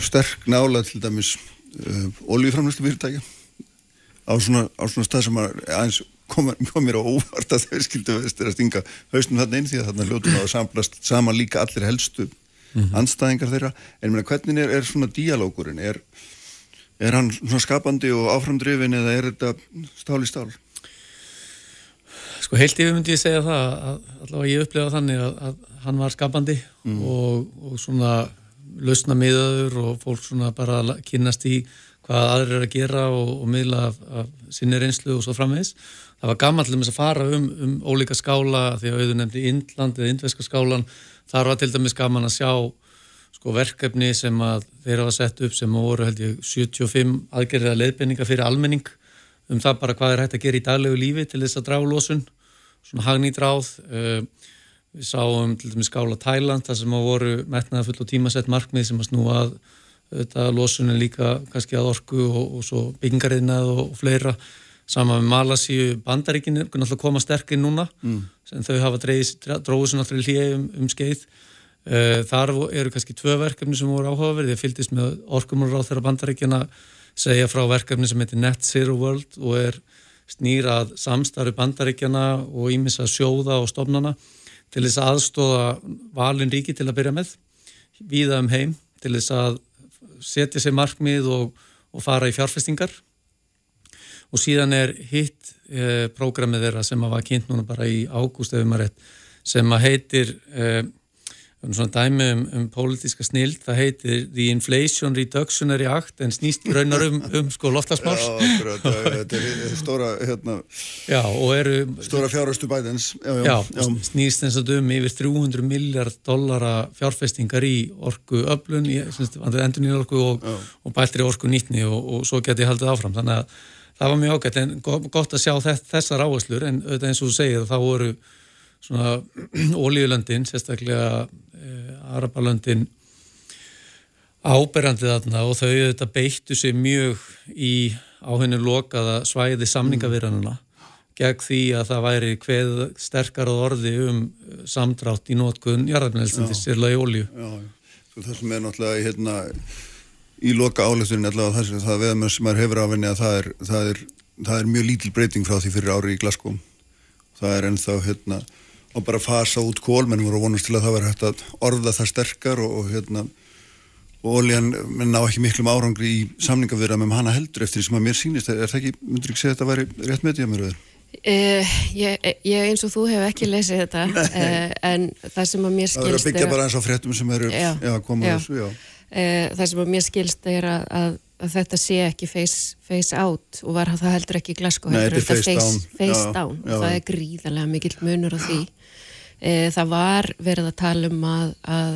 sterk nála til dæmis uh, oljuframlæslu fyrirtækja á svona, á svona stað sem maður aðeins kom, kom mér á óvart að þau skildu vestir að stinga haustum þarna inn því að þarna hljóttum að samplast saman líka allir helstu mm -hmm. anstæðingar þeirra en mér, hvernig er, er svona díalókurinn er Er hann svona skapandi og áframdrifin eða er þetta stál í stál? Sko heilt yfir myndi ég segja það að allavega ég upplefa þannig að, að hann var skapandi mm. og, og svona lausna miðaður og fólk svona bara kynast í hvað aðrir er að gera og, og miðla af, af sinni reynslu og svo framvegs. Það var gaman til þess að fara um, um ólíka skála því að auðvitað nefndi Índland eða Indveska skálan. Þar var til dæmis gaman að sjá sko verkefni sem að þeir hafa sett upp sem voru held ég 75 aðgerðiða leiðbenninga fyrir almenning um það bara hvað er hægt að gera í daglegu lífi til þess að draga losun, svona hagnýtt ráð. Uh, við sáum til dæmis skála Tæland þar sem að voru metnaða full og tímasett markmið sem að snúa að þetta losunin líka kannski að orku og, og svo byggingariðnað og, og fleira. Sama með Malasíu bandaríkinu, koma sterkinn núna mm. sem þau hafa dróðið svo náttúrulega hlýja um, um skeið Eh, þar eru kannski tvö verkefni sem voru áhugaverði. Ég fylgist með orkumur á þeirra bandaríkjana segja frá verkefni sem heitir Net Zero World og er snýrað samstarfi bandaríkjana og ímis að sjóða og stofnana til þess aðstóða valin ríki til að byrja með, víða um heim til þess að setja sér markmið og, og fara í fjárfestingar og síðan er hitt eh, prógramið þeirra sem að var kynnt núna bara í ágúst ef maður rétt sem að heitir eh, svona dæmi um, um pólitíska snild, það heitir The Inflation Reductionary Act en snýst raunar um, um sko loftasmál Já, þetta er stóra hérna, já, eru, stóra fjárhastu bæðins Já, já, já snýst eins og um yfir 300 miljard dollara fjárfestingar í orku öflun, endur nýja orku og, og bæltri orku nýtni og, og svo geti haldið áfram, þannig að það var mjög ágætt en gott að sjá þessar áherslur en eins og þú segir þá voru svona ólíulöndin, sérstaklega eh, Arabalöndin áberandi þarna og þau þetta beittu sig mjög í áhennu lokaða svæði samningavirðanuna gegn því að það væri hveð sterkar að orði um samdrátt í nótkunn jarðarmennelstendis er lagi ólju. Já, það sem er náttúrulega hérna, í loka álegturinn allavega það, það veðamenn sem er hefur af henni að það er, það, er, það er mjög lítil breyting frá því fyrir ári í Glasgow. Það er ennþá hérna og bara fasa út kól, menn voru vonast til að það verði hægt að orða það sterkar og, og hérna og oljan ná ekki miklum árangri í samningavirða með hana heldur eftir því sem að mér sýnist er það ekki, myndur ekki segja að þetta væri rétt með því að mér veður? Uh, ég, ég eins og þú hef ekki lesið þetta uh, en það sem að mér skilst Það er að byggja bara eins á fréttum sem eru já, já, koma já. þessu, já Það sem mér skilst er að, að, að þetta sé ekki face, face out og var það heldur ekki glasko Nei, þetta er face, face down, face down. það er gríðarlega mikill munur á því. E, það var verið að tala um að, að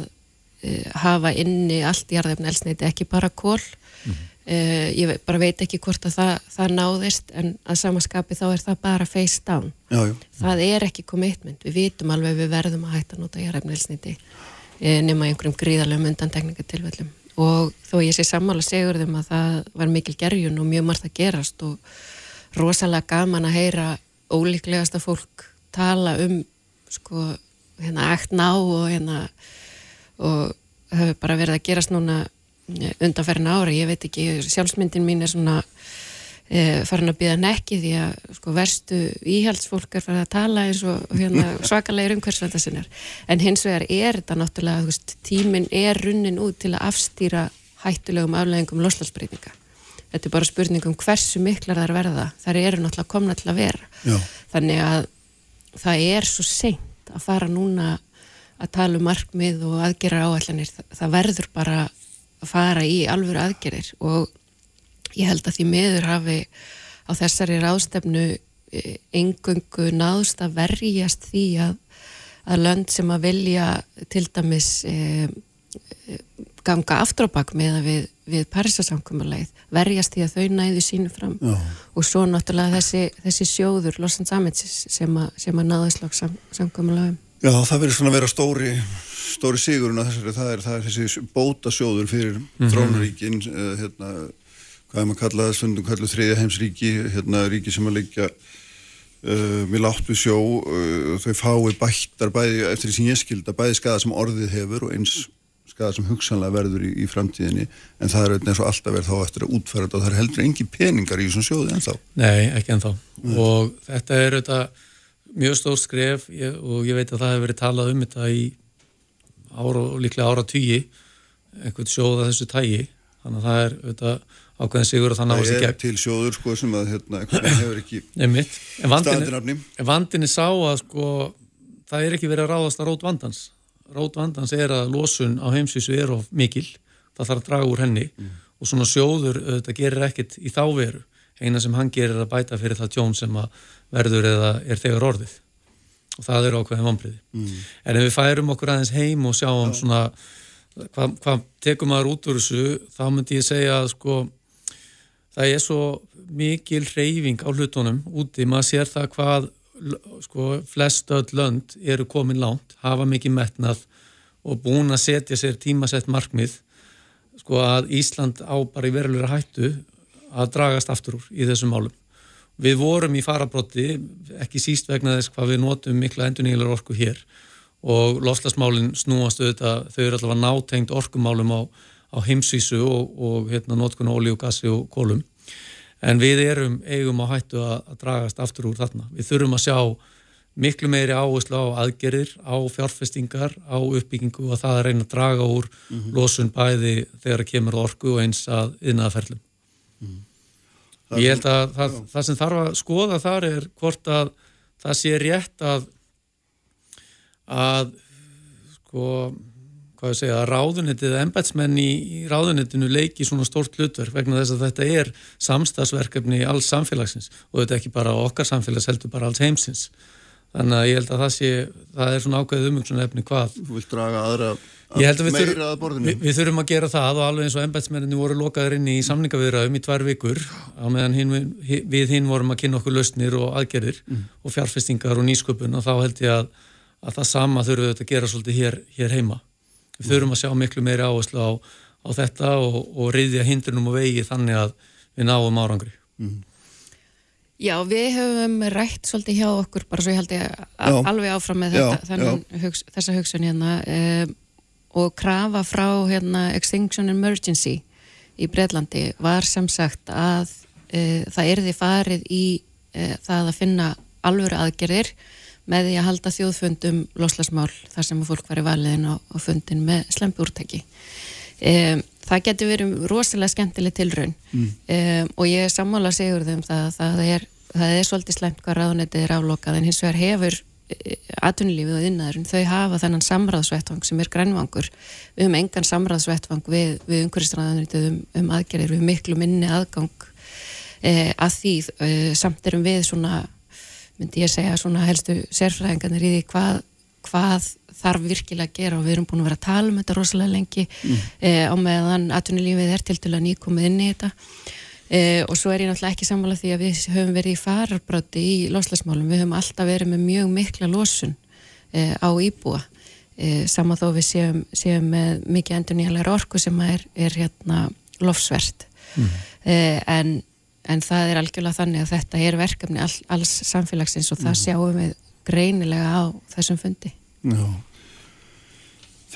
e, hafa inni allt í jarðefni elsneiti, ekki bara kól mm e, ég bara veit ekki hvort að það, það náðist en að samaskapi þá er það bara face down. Já, já. það er ekki commitment, við vitum alveg við verðum að hætta að nota jarðefni elsneiti nema einhverjum gríðarlegum undantekningatilvöldum og þó ég sé sammála segur þeim að það var mikil gerjun og mjög margt að gerast og rosalega gaman að heyra ólíklegasta fólk tala um sko hérna akt ná og hérna og það hefur bara verið að gerast núna undanferðin ára, ég veit ekki sjálfsmyndin mín er svona e, farin að byggja nekki því að sko, verstu íhaldsfólk er farin að tala eins og hérna, svakalegir umhverfsvenda sinnar. En hins vegar er þetta náttúrulega veist, tíminn er runnin út til að afstýra hættulegum afleggingum loslagsbreytinga þetta er bara spurning um hversu miklar þær verða. Þær eru náttúrulega komna til að vera. Já. þannig að það er svo seint að fara núna að tala um markmið og aðgerar áallanir það verður bara að fara í alvöru aðgerir og ég held að því miður hafi á þessari ráðstefnu engöngu náðst að verjast því að, að lönd sem að vilja til dæmis e, e, ganga aftur á bak með að við, við Parísasamkvæmulegð verjast því að þau næðu sínu fram Já. og svo náttúrulega þessi, þessi sjóður Losan Samitsis sem, a, sem að náðu slags sam, samkvæmulegum Já, það verður svona að vera stóri stóri sigurinn að þessari, það er, það er þessi bótasjóður fyrir mm -hmm. þrónaríkin uh, hérna, hvað er maður að kalla það stundum kallu þriðja heimsríki hérna ríki sem að leikja uh, við láttu sjó uh, þau fái bættar bæði eftir því sem ég skilda bæði skada sem orðið hefur og eins skada sem hugsanlega verður í, í framtíðinni en það er eins og alltaf verð þá eftir að útfæra þetta og það er heldur engi peningar í þessum sjóði ennþá. Nei, ekki ennþá mm. og þetta er auðvitað mjög stór skref og ég veit að það hefur verið talað um þetta í ára líklega ára tíi einhvern sjóða þessu tægi þannig að það er auðvitað ákveðin sigur og það náðast í gegn. Það er til sjóður sko sem að hérna, hefur ekki staðinrafni. En vandinni sá að sko það er ekki verið að ráðast að rót vandans. Rót vandans er að losun á heimsvísu er of mikil, það þarf að draga úr henni mm. og svona sjóður auðvitað gerir ekkit í þá veru. Eina sem hann gerir að bæta fyrir það tjón sem að verður eða er þegar orðið og það er ákveðin vonbriði. Mm. En ef við færum okkur aðeins heim og sjáum Já. svona hvað hva tekum maður út úr þessu, þá myndi ég segja að sko það er svo mikil reyfing á hlutunum úti, maður sér það hvað sko flest öll lönd eru komin lánt, hafa mikið metnað og búin að setja sér tímasett markmið sko að Ísland á bara í verulegra hættu að dragast aftur úr í þessum málum. Við vorum í farabrotti, ekki síst vegna þess hvað við notum mikla endunílar orku hér og lofslagsmálinn snúast auðvitað, þau eru allavega nátengt orkumálum á, á heimsvísu og, og hérna notkun ólí og gassi og kólum. En við erum eigum á hættu að, að dragast aftur úr þarna. Við þurfum að sjá miklu meiri áherslu á aðgerir, á fjárfestingar, á uppbyggingu og það að reyna að draga úr mm -hmm. losun bæði þegar það kemur orku og eins að yðnaðaferlum. Mm -hmm. Ég held að það, það sem þarf að skoða þar er hvort að það sé rétt að að sko hvað ég segja, að ráðunitið eða embætsmenn í, ráðunitinu leiki svona stórt hlutverk vegna þess að þetta er samstagsverkefni í alls samfélagsins og þetta er ekki bara okkar samfélags heldur bara alls heimsins. Þannig að ég held að það sé það er svona ákveðið umvöngsun efni hvað Þú vilt draga aðra að meira að borðinu. við, við þurfum að gera það og alveg eins og embætsmenninni voru lokaður inn í samningaviðraðum í tvær vikur á meðan hin, við hinn vorum að kynna okkur lausnir og aðgerðir mm. og fjárfestingar og nýsköpun og þá held ég að, að það sama þurfum við að gera svolítið hér, hér heima Við þurfum að sjá miklu meiri áherslu á, á þetta og, og reyðja hindrunum og vegi þannig að við náum árangri. Mm. Já, við höfum rætt svolítið hjá okkur, bara svo ég held ég alveg áfram með þetta, já, þennan, já. Hugs, þessa hugsun hérna um, og krafa frá hérna, Extinction Emergency í Breitlandi var sem sagt að uh, það erði farið í uh, það að finna alvöru aðgerðir með því að halda þjóðfundum loslasmál þar sem fólk var í valiðin á, á fundin með slempurtæki. Um, það getur verið rosalega skemmtileg tilraun mm. um, og ég er sammála segur þeim það, það er, það er svolítið slemt hvað ráðnetið er aflokað en hins vegar hefur e, atvinnulífið og innaðurinn, þau hafa þennan samráðsvettvang sem er grænvangur við höfum engan samráðsvettvang við, við umhverfistræðanrítið um, um aðgerðir við höfum miklu minni aðgang e, að því e, samt erum við svona myndi ég segja svona helstu sérfræðingarnir í því hvað, hvað þarf virkilega að gera. Og við erum búin að vera að tala um þetta rosalega lengi. Mm. eh, á meðan atvinnulífið er til dæla nýkomið inn í þetta. Eh, og svo er ég náttúrulega ekki sammála því að við höfum verið í fararbráti í loslasmálum, við höfum alltaf verið með mjög mikla losun eh, á íbúa. Eh, saman þó við séum, séum með mikið endur nýjalega orku sem er, er hérna lofsvert. Mm. en en það er algjörlega þannig að þetta er verkefni all, alls samfélagsins og það mm. sjáum við greinilega á þessum fundi. Já.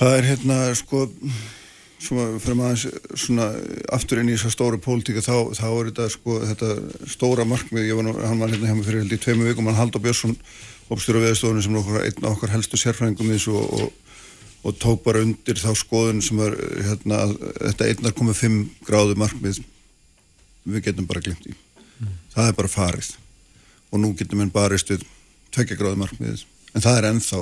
Það er hérna sko maður svona aftur inn í þessa stóru pólitíka þá, þá er þetta sko, þetta stóra markmið, var nú, hann var hérna hjá mig fyrir held í tveimu vikum, hann Haldur Björnsson opstjóra viðstofunni sem er einn af okkar helstu sérfræðingum í þessu og, og, og tók bara undir þá skoðun sem er hérna, þetta 1,5 gráðu markmið við getum bara glimt í mm. það er bara farið. Og nú getum við barist við 2 gráðu markmið en það er ennþá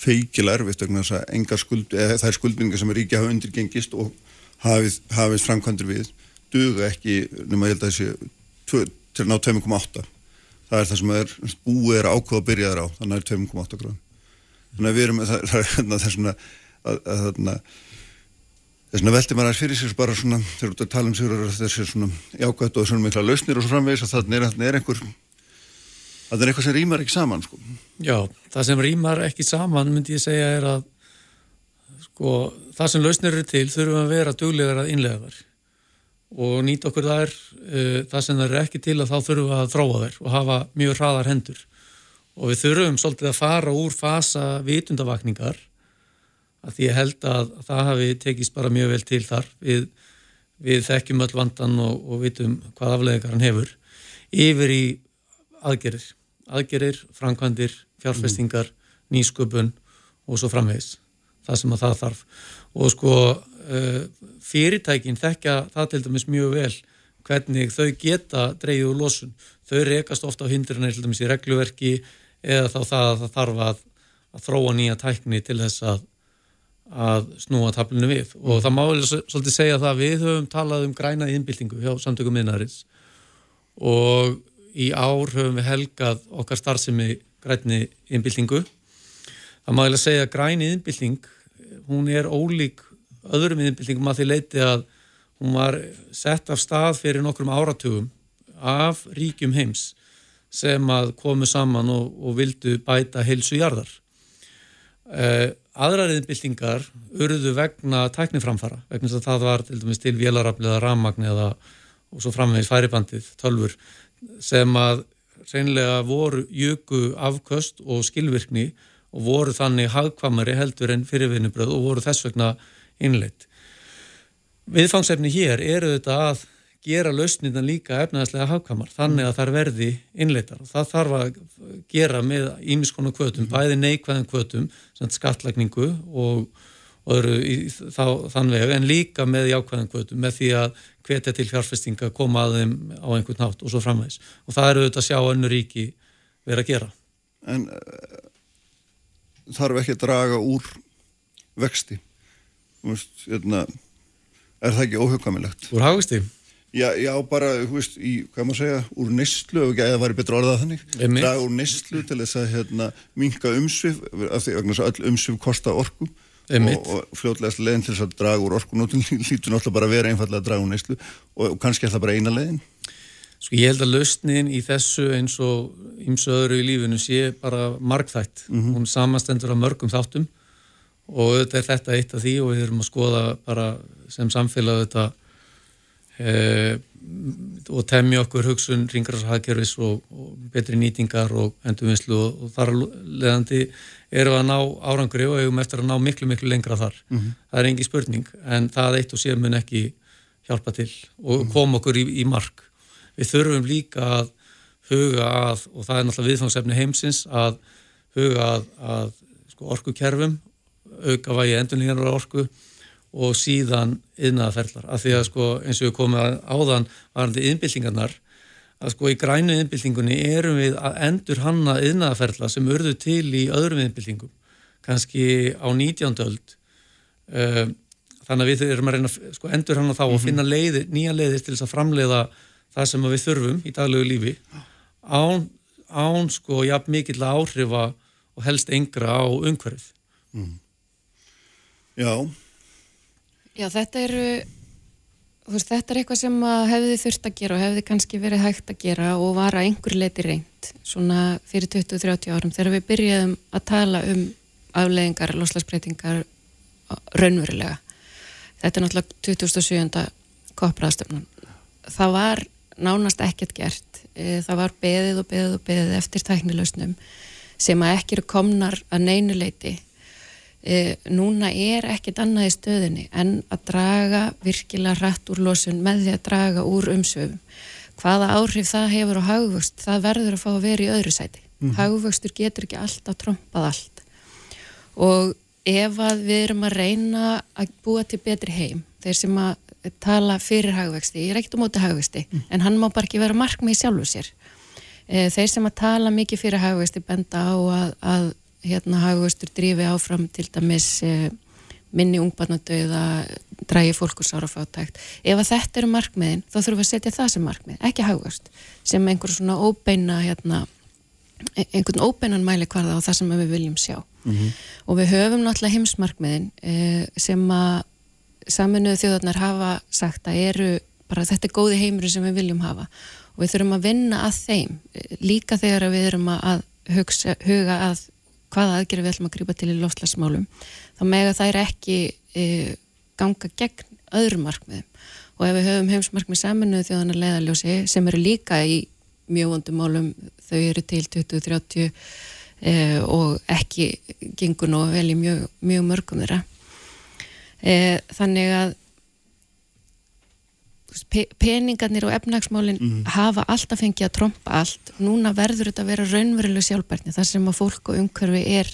feikil erfitt að skuld, það er skuldningar sem er ríkja hafa undirgengist og hafið, hafið framkvæmdur við duga ekki nema ég held að þessi til ná 2,8 það er það sem er búið er ákveð að byrja þar á þannig að það er 2,8 gráð þannig að við erum það, það, er svona að, að, að, þess að veldi maður að fyrir sér bara svona þegar þú tala um sig þessi svona jákvæmt og svona mikla lausnir og svo framvegis að það er, er einhver það er eitthvað sem rýmar ekki saman sko. Já, það sem rýmar ekki saman myndi ég segja er að sko, það sem lausnir eru til þurfum að vera duglegar að innlega þar og nýta okkur þær uh, það sem það er ekki til að þá þurfum að þróa þær og hafa mjög hraðar hendur og við þurfum svolítið að fara úr fasa vitundavakningar að því ég held að það hafi tekist bara mjög vel til þar. Við, við þekkjum öll vandan og, og vitum hvað afleðingar hann hefur. Yfir í aðgerir aðgerir, framkvæmdir, fjárfestingar nýsköpun og svo framvegs það sem að það þarf. Og sko uh, fyrirtækin þekkja það til dæmis mjög vel hvernig þau geta dreyið úr losun. Þau rekast ofta á hindruna til dæmis í regluverki eða þá það að það þarf að, að þróa nýja tækni til þess að, að snúa tablinu við. Og það má vel svolítið segja það að við höfum talað um græna innbyltingu hjá samtökum minnarins og í ár höfum við helgað okkar starfsemi græni innbyltingu það má vel segja að græni innbylting hún er ólík öðrum innbyltingum að því leiti að hún var sett af stað fyrir nokkrum áratugum af ríkjum heims sem að komu saman og, og vildu bæta heilsu jarðar. Eh, aðrar innbyltingar urðu vegna tækniframfara, vegna þess að það var til dæmis til vélarafliða rammagn eða og svo framvegis færibandið, tölfur, sem að reynlega voru jöku afköst og skilvirkni og voru þannig hagkvamari heldur en fyrirvinnubröð og voru þess vegna innleitt. Viðfangsefni hér eru þetta að gera lausnirna líka efnaðslega hafkamar þannig að það verði innleitar og það þarf að gera með ímiskonu kvötum, mm. bæði neikvæðan kvötum skattlagningu og, og öðru í þá, þann veg en líka með jákvæðan kvötum með því að hvetja til fjárfestinga koma að þeim á einhvern nátt og svo framvegs og það eru auðvitað að sjá önnu ríki vera að gera En uh, þarf ekki að draga úr vexti veist, hérna, er það ekki óhugamilegt? Úr hagvisti? Já, já, bara, þú veist, í, hvað maður segja, úr nýstlu, ef það væri betra orðað þannig, draga úr nýstlu til þess að hérna, minka umsvið, af því að öll umsvið kosta orku og, og fljóðlegast leginn til þess að draga úr orkunótun lítur náttúrulega bara að vera einfallega að draga úr nýstlu og, og kannski er það bara eina leginn. Sko ég held að lausnin í þessu eins og ymsu öðru í lífinu sé bara markþætt, mm -hmm. hún samastendur af mörgum þáttum og þetta er þetta eitt af því og við erum að skoða bara sem samfélag þetta e, og temja okkur hugsun ringrarshaðgerfis og, og betri nýtingar og endurvinnslu og, og þar leðandi eru að ná árangri og hefum eftir að ná miklu miklu lengra þar mm -hmm. það er engi spurning en það eitt og sér mun ekki hjálpa til og mhm. koma okkur í, í mark við þurfum líka að huga að og það er náttúrulega viðfangsefni heimsins að huga að, að sko, orkukerfum auka vægi endurlingar orku og síðan yðnaðaferðlar af því að sko eins og við komum að áðan varandi yðnbyltingarnar að sko í grænu yðnbyltingunni erum við að endur hanna yðnaðaferðla sem urðu til í öðrum yðnbyltingum kannski á 19. öld um, þannig að við erum að reyna sko endur hanna þá og mhm. finna leiðir, nýja leiðir til þess að framleiða það sem við þurfum í daglegu lífi án, án sko jafn mikill áhrifa og helst engra á umhverfið mm. Já. Já, þetta eru, veist, þetta er eitthvað sem hefði þurft að gera og hefði kannski verið hægt að gera og var að einhver leiti reynd svona fyrir 20-30 árum þegar við byrjaðum að tala um afleðingar, loslagsbreytingar raunverulega. Þetta er náttúrulega 2007. koppraðstöfnum. Það var nánast ekkert gert. E, það var beðið og beðið og beðið eftir tæknilausnum sem að ekki eru komnar að neynuleiti e, núna er ekkit annað í stöðinni en að draga virkilega hratt úr losun með því að draga úr umsöfum. Hvaða áhrif það hefur á hagvöxt, það verður að fá að vera í öðru sæti. Mm. Hagvöxtur getur ekki alltaf trompað allt. Og ef að við erum að reyna að búa til betri heim, þeir sem að tala fyrir hagvexti, ég er ekkert á móti hagvexti, mm. en hann má bara ekki vera markmið sjálfu sér. E, þeir sem að tala mikið fyrir hagvexti benda á að, að hérna hagvextur drífi áfram til dæmis e, minni ungbarnadauða, drægi fólk úr sárafátækt. Ef að þetta eru markmiðin, þá þurfum við að setja það sem markmið, ekki hagvöxt, sem einhver svona óbeina, hérna, e, einhvern óbeinan mæli hvarða á það sem við viljum sjá. Mm -hmm. Og við höfum náttúrulega heimsmarkmiðin eh, sem að saminuðu þjóðarnar hafa sagt að eru bara þetta er góði heimur sem við viljum hafa og við þurfum að vinna að þeim e, líka þegar við erum að hugsa, huga að hvaða aðgerið við ætlum að grípa til í lofslagsmálum þá mega er ekki e, ganga gegn öðrum markmiðum. Og ef við höfum heimsmarkmið saminuð þjóðanar leiðaljósi sem eru líka í mjög vondum málum þau eru til 2030 e, og ekki gengur nú vel í mjög, mjög mörgum þeirra. E, þannig að peningarnir og efnagsmálinn mm. hafa alltaf fengið að tromba allt. Núna verður þetta að vera raunveruleg sjálfbærni. Þar sem að fólk og umhverfi er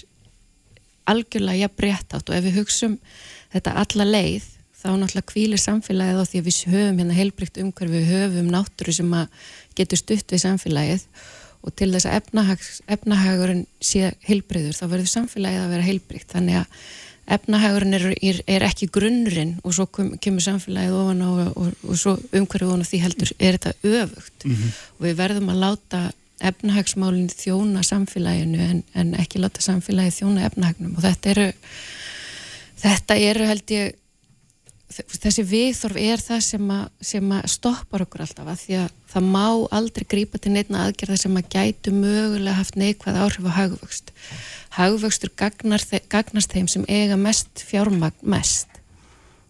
algjörlega jafn breytt átt og ef við hugsum þetta alla leið þá náttúrulega kvílir samfélagið á því að við höfum hérna heilbrygt umhverfi við höfum náttúru sem að getur stutt við samfélagið. Og til þess að efnahagurinn sé heilbreyður þá verður samfélagið að vera heilbrygt þannig að efnahagurinn er, er, er ekki grunnurinn og svo kom, kemur samfélagið ofan á og, og, og svo umhverju ofan á því heldur er þetta öfugt mm -hmm. og við verðum að láta efnahagsmálinn þjóna samfélaginu en, en ekki láta samfélagið þjóna efnahagnum og þetta eru þetta eru held ég þessi viðþorf er það sem að, sem að stoppar okkur alltaf að því að það má aldrei grípa til neitna aðgerða sem að gætu mögulega haft neikvæð áhrif á hagvöxt. Hagvöxtur gagnast þeim sem eiga mest fjármagn mest.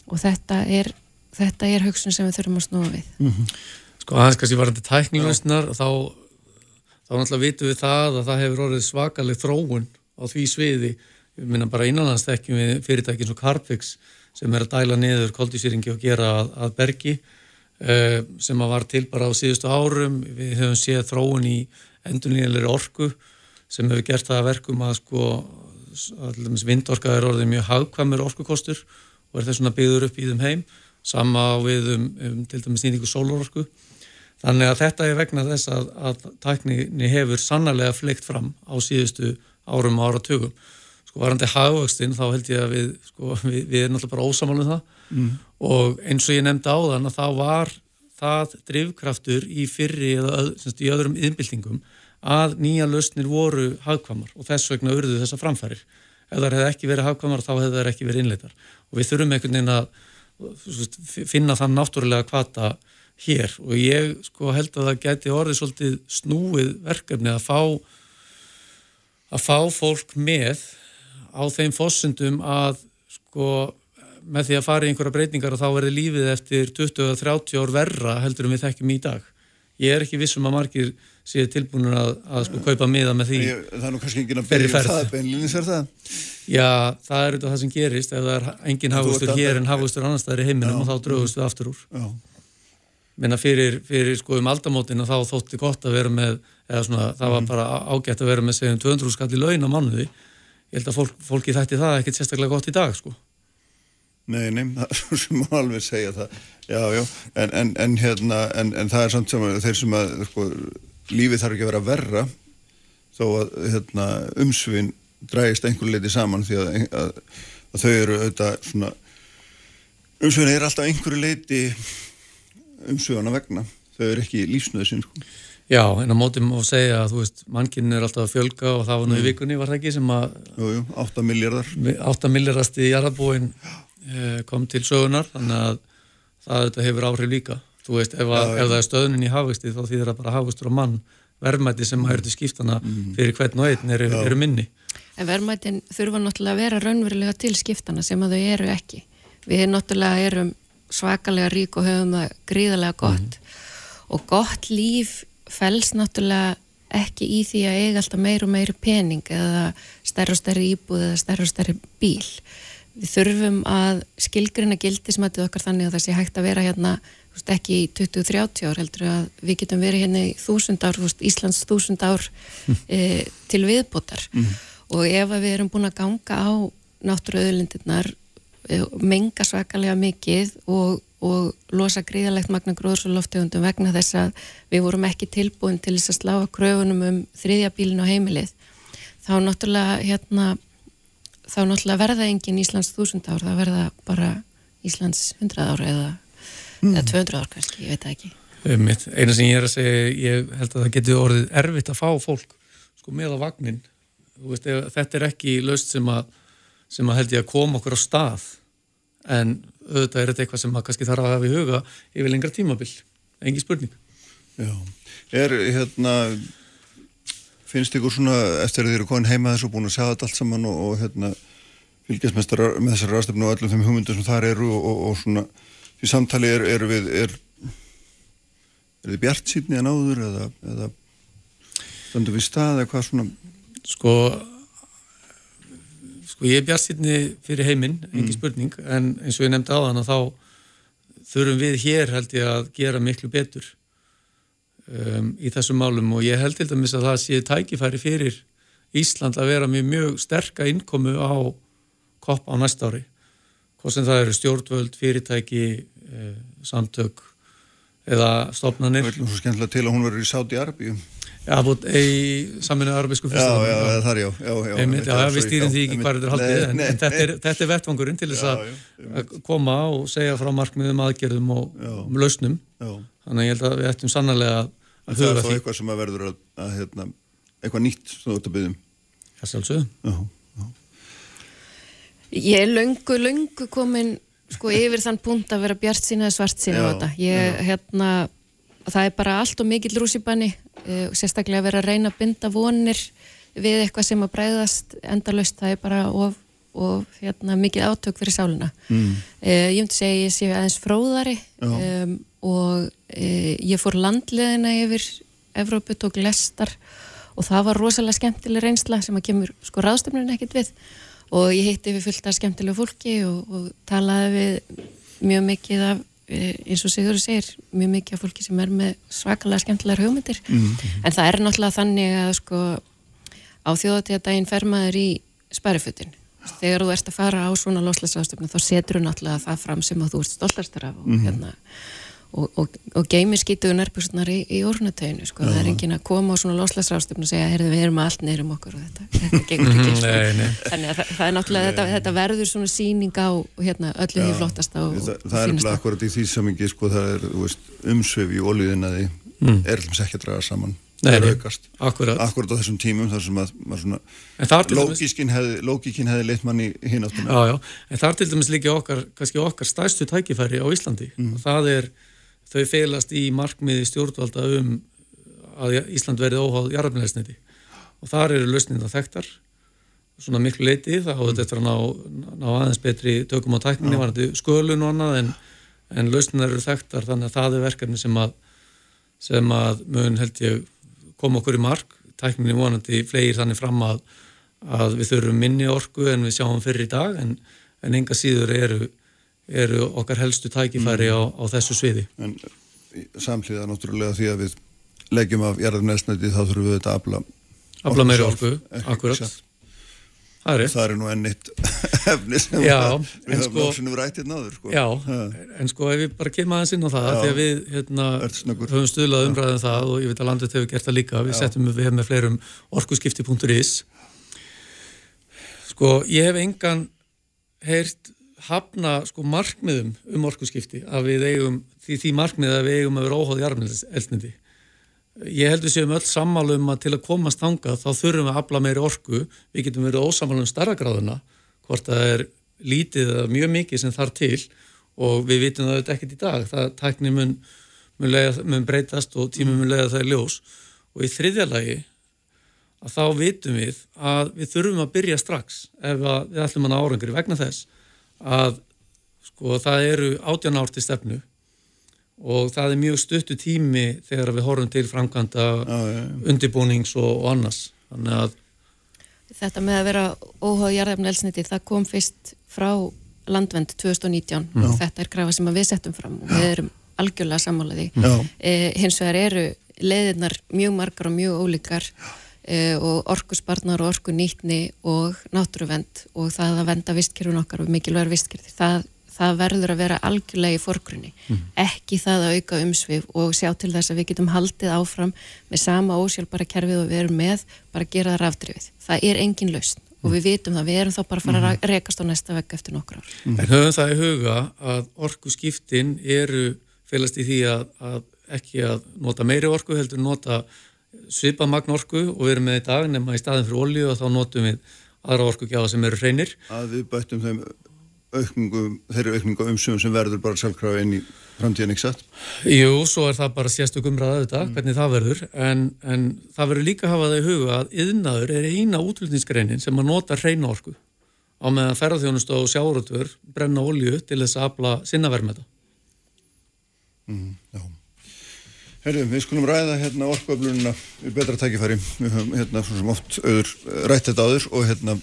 Og þetta er, þetta er hugsun sem við þurfum að snúa við. Mm -hmm. Sko aðeins kannski varandi tækninglausnar þá, þá náttúrulega vitum við það að það hefur orðið svakaleg þróun á því sviði, við minna bara innanlandstekjum við fyrirtækinn svo Carpix sem er að dæla niður koldísýringi og gera að, að bergi uh, sem að var til bara á síðustu árum. Við höfum séð þróun í endurlíðilegri orku sem hefur gert það að verkum að sko vindorka er orðið mjög hagkvæmur orkukostur og er þess að byggður upp í þeim heim sama við um, um til dæmis nýtingu sólorku þannig að þetta er vegna þess að, að tækninni hefur sannarlega fleikt fram á síðustu árum og áratugum varandi hagvöxtin þá held ég að við sko, við, við erum náttúrulega bara ósamalum það mm. og eins og ég nefndi á þann að þá var það drivkraftur í fyrri eða öð, semst, í öðrum yðnbyltingum að nýja lausnir voru hagkvamar og þess vegna urðu þessa framfærir. Ef það hefði ekki verið hagkvamar þá hefði það ekki verið innleitar. Og við þurfum einhvern veginn að finna þann náttúrulega kvata hér og ég sko held að það geti orðið svolítið snúið verkefni að fá að fá fólk með á þeim fósundum að sko með því að fara í einhverja breytingar og þá verði lífið eftir 20-30 ár verra heldur um við þekkjum í dag. Ég er ekki vissum að margir séu tilbúinur að, að sko kaupa miða með því ég, Það er nú kannski ekki að byrja um það beinlinnins er það? Já, það er auðvitað það sem gerist ef það er engin hafustur hér en hafustur annar staðar í heiminum já, og þá draugust við aftur úr já. Minna fyrir, fyrir sko um aldamótin og þá þótti gott að vera með eða svona, það var mm. bara ágætt að vera með segjum 200 skall í laun á mannuði ég held að fólk, fólki þætti það ekkert sérstaklega gott í dag sko. Nei, nei, það sem maður alveg segja það, já, já, en, en, en hérna, en, en það er samt sem að þeir sem að, sko, lífið þarf ekki að vera verra þó að hérna, umsvinn drægist einhver leiti saman því að, að, að þau eru auðvitað svona umsvinn er alltaf einhverju leiti umsvinn að vegna. Þau eru ekki lífsnöðu sín sko. Já, en á mótið má segja að þú veist mannkinn er alltaf að fjölga og það var nú í mm. vikunni var það ekki sem að Jú, jú, 8 miljardar 8 miljardast í jarðabúin eh, kom til sögunar þannig að það hefur áhrif líka þú veist, ef, að, ef það er stöðnin í hafvexti þá þýðir það bara hafvextur og mann verðmætti sem hægur til skiptana mm. fyrir hvern og einn eru, eru minni. En verðmættin þurfa náttúrulega að vera raunverulega til skiptana sem að þau eru ekki. Við náttúrulega erum svakalega rík og höfum það gríðarlega gott mm. og gott líf fels náttúrulega ekki í því að eiga alltaf meir og meiri pening eða stærra og stærri íbúð eða stærra og stærri bíl. Við þurfum að skilgrina gildismætið okkar þannig að það sé hægt að vera hérna veist, ekki í 20-30 ár heldur að við getum verið hérna í þúsund ár, veist, Íslands þúsund ár e, til viðbótar mm. og ef við erum búin að ganga á náttúruauðlindirnar e, menga svakalega mikið og, og losa gríðalegt magna gróðs og loftegundum vegna þess að við vorum ekki tilbúin til þess að slá að kröfunum um þriðja bílin á heimilið þá náttúrulega hérna þá náttúrulega verða engin Íslands þúsund ár, það verða bara Íslands hundrað ár eða, mm. eða 200 ár kannski, ég veit það ekki. Mitt, eina sem ég er að segja, ég held að það getur orðið erfitt að fá fólk sko með á vagnin. Veist, þetta er ekki löst sem að, sem að held ég að koma okkur á stað en auðvitað er þetta eitthvað sem að kannski þarf að hafa í huga yfir lengra tímabill, engi spurning. Já, er hérna finnst ykkur svona eftir að þið eru komin heima þessu og búin að segja þetta allt saman og, og hérna, fylgjast með þessari ráðstöfnu og öllum þeim hugmyndum sem þar eru og, og, og svona því samtali er, er við er, er þið bjart síðan í að náður eða, eða standur við stað eða hvað svona? Sko sko ég er bjart síðan fyrir heiminn, engi mm. spurning en eins og ég nefndi á þann að þá þurfum við hér held ég að gera miklu betur um, í þessum málum. Og ég held til dæmis að það sé tækifæri fyrir Ísland að vera með mjög sterka innkomu á kopp á næst ári. Hvort sem það eru stjórnvöld, fyrirtæki eh, samtök eða stopnarnir Það er svo skemmtilega til að hún verður í Sáti Arbíu Já, búin í saminu arabísku fyrstafn Já, já, það er já, já, já Einmitt, Já, við stýrum því ekki hvað þetta er haldið en, en þetta, er, þetta er vettvangurinn til þess að koma og segja frá markmiðum aðgerðum og um lausnum. Þannig að ég held að við ættum sannarlega að Það er þá eitthvað sem að verður að, að hérna, eitthvað nýtt sem þú ert að byggja um. Það sjálfsögðu. Ég er löngu, löngu komin sko yfir þann punkt að vera bjart sína eða svart sína á þetta. Ég, hérna, það er bara allt og mikill rússipanni uh, sérstaklega að vera að reyna að binda vonir við eitthvað sem að breyðast endalust, það er bara of, of hérna, mikið átök fyrir sáluna mm. uh, ég myndi segja ég sé aðeins fróðari um, og e, ég fór landleðina yfir Evrópu, tók lestar og það var rosalega skemmtileg reynsla sem að kemur sko ráðstöfnun ekkert við. Og ég hitti við fullt af skemmtilegu fólki og, og talaði við mjög mikið af eins og Sigurður segir, mjög mikið af fólki sem er með svakalega skemmtilegar hugmyndir mm -hmm. en það er náttúrulega þannig að sko á þjóðatíðadaginn fer maður í sparifutin þegar þú ert að fara á svona loslæsastöfnu þá setur þú náttúrulega það fram sem þú ert stoltastar af og mm -hmm. hérna og, og, og geymir skítuðu nærbjörnsnar í, í orðnatöginu sko. það er engin að koma á svona loslasrástöfn og segja heyrðu við erum allt neyrum okkur og þetta, þetta gengur ekki sko. nei, nei. þannig að það, það er náttúrulega þetta, þetta verður svona síning á hérna, öllu því flottasta og, það, það er bara akkurat í því samingi sko, það er veist, umsvef í oljuðinnaði mm. er alltaf ekki að draga saman Nei, aukast, akkurat. akkurat á þessum tímum þar sem að lókíkinn hefði, hefði leitt manni hinn já, já. en það er til dæmis líka okkar, okkar stæstu tækifæri á Íslandi mm. og það er þau feilast í markmiði stjórnvalda um að Ísland verði óháð jarðarmjöleisniti og þar eru lausninda þekktar svona miklu leiti það áður þetta að ná, ná aðeins betri tökum á tækninni varandi skölun og annað en, en lausnindar eru þekktar þannig að það er verkefni sem að sem að mun held ég koma okkur í mark, tækninni vonandi flegir þannig fram að, að við þurfum minni orku en við sjáum fyrir í dag en, en enga síður eru eru okkar helstu tækifæri mm. á, á þessu sviði. En samhliða náttúrulega því að við leggjum af jarðarnesnæti þá þurfum við þetta að afla afla meiri orku, akkurat það er, það er nú ennitt efni sem já, við höfum sko- rættið náður sko. Já, ha. en sko ef við bara kemum aðeins inn á það já, því að við hérna, höfum stuðlað umræðin um það og ég veit að landet hefur gert það líka við já. settum við með fleirum orkuskipti.is sko ég hef engan heyrt hafna sko markmiðum um orkuskipti að við eigum, því, því markmið að við eigum að vera óháð í armleldniti ég held við séum öll sammálu um að til að komast þangað þá þurfum við að afla meiri orku. Við getum verið ósamálu um starra gráðuna hvort það er lítið eða mjög mikið sem þarf til. Og við vitum það ekkert í dag. Það tækni mun, mun, lega, mun breytast og tími mun lega það er ljós. Og í þriðja lagi að þá vitum við að við þurfum að byrja strax ef við ætlum að árangri vegna þess að sko það eru átján ár til stefnu og það er mjög stuttu tími þegar við horfum til framkvæmda undirbúnings og, og annars. Þannig að Þetta með að vera óháð jarðefni elsniti það kom fyrst frá landvend 2019 Já. og þetta er krafa sem við settum fram og við erum algjörlega sammálaði Já. e, hins vegar eru leiðirnar mjög margar og mjög ólíkar og orkusbarnar og orkunýtni og náttúruvend og það að venda vistkerfun okkar og mikilvægur vistkerfi það, það verður að vera algjörlega í forgrunni. Ekki það að auka umsvið og sjá til þess að við getum haldið áfram með sama ósjálfbara kerfið og við erum með bara að gera það rafdrifið. Það er engin lausn og við vitum það, við erum þá bara að fara að rekast á næsta vegg eftir nokkur ár. En höfum það í huga að orku skiptin eru félast í því að, að ekki að nota meiri orku heldur nota svipað magn orku og við erum með í dag nema í staðin fyrir olju og þá notum við aðra orkugjáða sem eru hreinir. að við bættum þeim aukningu, þeirri aukningu umsöfum sem verður bara sjálfkrafa inn í framtíðan ekki satt Jú, svo er það bara sérstök umræða þetta, hvernig það verður, en, en það verður líka að hafa það í huga að yðnaður er eina útlutningsgreinin sem að nota hreina orku á meðan ferðarþjónust og sjáratvör brenna olju til þess að afla sinna verðmeta. Já. Herðu, við skulum ræða hérna orkuöflunina við betra tækifæri. Við höfum hérna svo sem oft auður eh, rætt þetta áður og hérna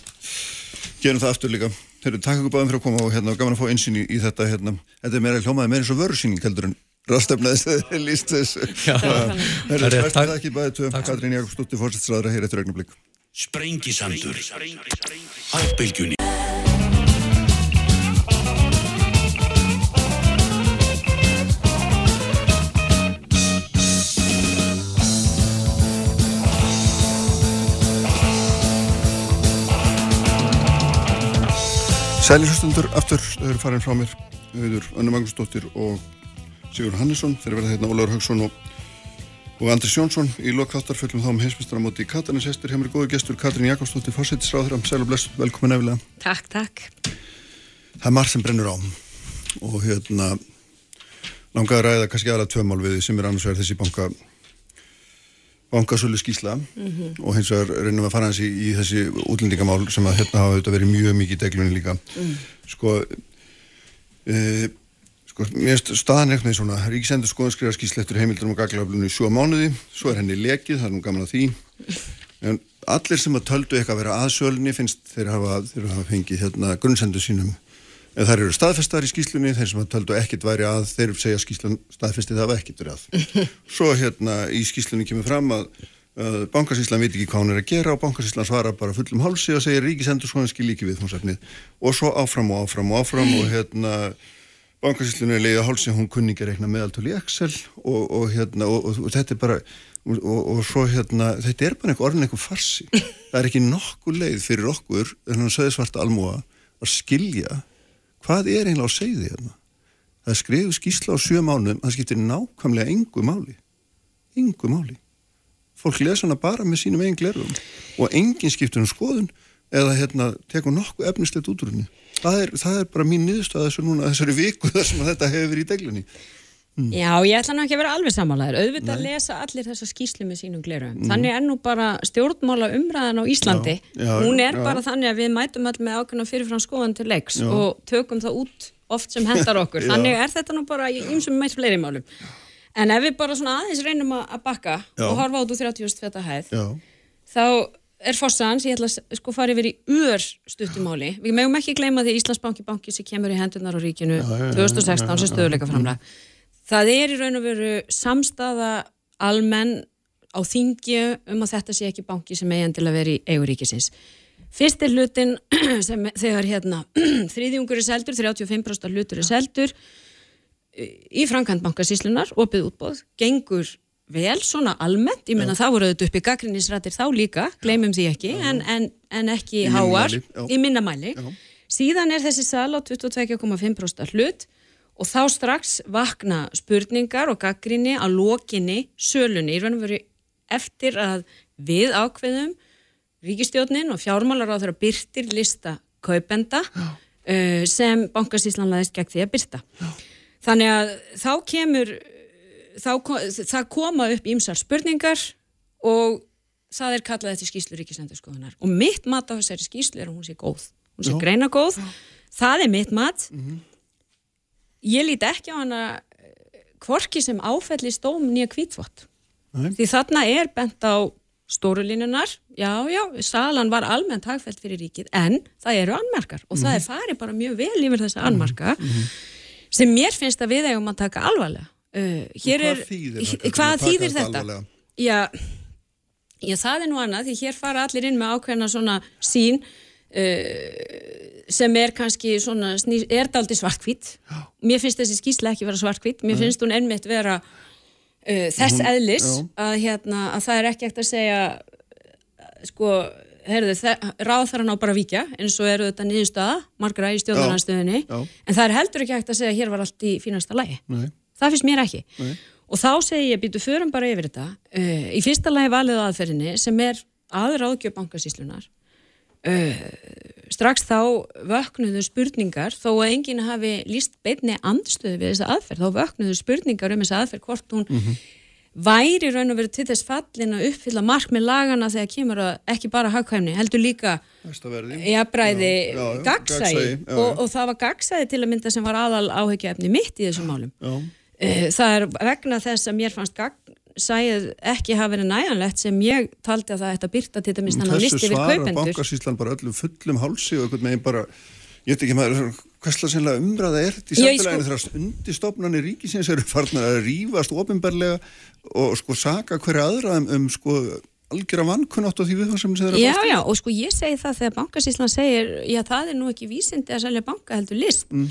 gerum það aftur líka. Herðu, takk ykkur báðum fyrir að koma og hérna gaman að fá einsýn í, í þetta hérna. Þetta er meira hljómaði meira eins og vörusýning heldur en rástefnaðis líst þessu. Já, Herðu, það er rétt. verður það ekki bæðið tvö. Katrín Jakobsdóttir fórsettsræðra hér eftir augnablik. Sprengisandur Á bylgjunni Sæli hlustundur, aftur þau eru farin frá mér auður Önnu Magnúsdóttir og Sigur Hannesson, þeir verða hérna Ólafur Haugsson og, og Andris Jónsson. Í lokþáttar fullum þá um heimsmyndstaramóti í Katarnes Hestur, hjá mér góðu gestur Katrín Jakobsdóttir fórsættisráður, sæl og bless, velkomin efilega Takk, takk. Það er margt sem brennur á. Og hérna langaði að ræða kannski aðra tvömál við sem er annars vegar þessi banka bankasölu skísla og hins vegar reynum að fara hans í, í þessi útlendingamál sem að hérna hafa auðvitað verið mjög mikið í deglunni líka. Sko e, sko, mér staðan eitthvað svona. Ríkisendur skoðan skrifa skísla eftir heimildunum og gaglaflunum í sjó mánuði, svo er henni lekið það er nú gaman að því. En allir sem að töldu eitthvað að vera aðsölunni finnst þeir hafa, þeir hafa fengið hérna grunnsendur sínum en þær eru staðfestar í skýslunni þeir sem að töldu ekkit væri að þeir segja skýslun staðfesti það hafa ekkit verið að. Svo hérna í skýslunni kemur fram að, að bankasýslan veit ekki hvað hún er að gera og bankasýslan svara bara fullum hálsi og segir ríkisendur svo hann skil ekki við og svo áfram og áfram og áfram og hérna bankasýslunni leiða hálsi hún kunni ekki að reikna meðaltölu í Excel og, og hérna og, og, og þetta er bara og, og svo hérna, þetta er bara orðin einhver farsi. Það er ekki nokkuð leið fyrir okkur almúa að skilja hvað er eiginlega á segði hérna? Það er skrifu skísla á sjö mánum það skiptir nákvæmlega engu máli. Engu máli. Fólk lesa hana bara með sínum eigin glerum og enginn skiptur um skoðun eða hérna tekur nokkuð efnislegt út úr henni. Það er, það er bara mín núna, þessari viku þar sem að þetta hefur verið í deglunni Já, ég ætla nú ekki að vera alveg samanlegaður. Auðvitað lesa allir þessa skýslu með sínum glerum. Þannig er nú bara stjórnmála umræðan á Íslandi. Já, já, Hún er já. bara þannig að við mætum all með ákveðna fyrirfram skoðan til leiks og tökum það út oft sem hendar okkur. Þannig er þetta nú bara í ymsum meitt fleiri málum. En ef við bara svona aðeins reynum að að bakka og horfa út úr 30 feta hæð, þá er fossans, ég ætla að sko fara yfir í ör stuttumáli. Við megum ekki gleyma því Íslandsbanki banki sem kemur í hendunar á ríkinu 2016 sem stöðuleika framlega. Það er í raun og veru samstaða almenn á þingi um að þetta sé ekki banki sem eigin til að vera í eiguríkisins. Fyrst er hlutin sem þegar hérna þriðjungur er seldur, 35% hlutur er seldur í framkvæmt bankasíslunar, opið útbóð, gengur vel svona almennt, ég menna það voru auðvitað upp í gaggrinnisrættir þá líka, gleymum því ekki, en, en, en ekki háar, í minna mæli. Síðan er þessi sal á 22,5% hlut og þá strax vakna spurningar og gaggrinni að lokinni sölunni, í raun og veru eftir að við ákveðum ríkistjórnin og fjármálar á þeirra byrtir lista kaupenda uh, sem bankasíslan laðist gegn því að byrta. Þannig að þá kemur, þá, það koma upp ímsar spurningar og það er kallað eftir skýslu ríkisendurskoðunar. Og mitt mat á þessari skýslu er að hún sé góð. Hún sé Já. greina góð. Það er mitt mat. Ég líti ekki á hana eh, hvorki sem áfelli stóm nýja kvítvott því þarna er bent á stórulínunar, já, já, salan var almennt hagfælt fyrir ríkið, en það eru annmarkar. Og það er farið bara mjög vel yfir þessa annmarka sem mér finnst að við eigum að taka alvarlega. Uh, hér hvað er, þýðir hvað þýðir þetta alvarlega? Já, já, það er nú annað, því hér fara allir inn með ákveðna svona sín sem er kannski svona, er daldi svartkvít. Mér finnst þessi skýsla ekki vera svartkvít, mér finnst hún einmitt vera uh, þess Hún- eðlis já. að, hérna, að það er ekki ekkert að segja sko, heyrðu, ráð þar hann á bara að víkja eins og eru þetta niðurstaða, margra í stjórnarnarstöðinni en það er heldur ekki hægt að segja að hér var allt í fínasta lagi. Nei. það finnst mér ekki. Nei. og þá segi ég, býtu förum bara yfir þetta. Uh, í fyrsta lagi valið á aðferðinni sem er aðra áðgjöf bankasíslunar uh, strax þá vöknuðu spurningar þó að enginn hafi líst beinni andstöðu við þessa aðferð, þá vöknuðu spurningar um þessa aðferð hvort hún væri raun og verið til þess fallin að uppfylla markmið lagana þegar kemur að ekki bara hagkvæmni, heldur líka jafnbræði, já. og, og það var gagsæi til að mynda sem var aðal áhyggjaefni mitt í þessum málum Já. Eh, það er vegna þess að mér fannst gagsæið ekki hafa verið næjanlegt sem ég taldi að það ætti að byrta til dæmis þannig að Þessu listi við kaupendur. Bankasýslan bara öllum fullum hálsi og einhvern veginn bara, ég veit ekki maður, hverslega sennilega umræða er þetta í samfélaginu sko- þegar undirstofnanir ríkisins eru farnar að rífast ofinberlega og sko saka hverja aðra um, um sko algjöra vankunnátt og því við sem þeir Já, já, og sko ég segi það þegar bankasýslan segir, já það er nú ekki vísindi að selja banka heldur list. Mm.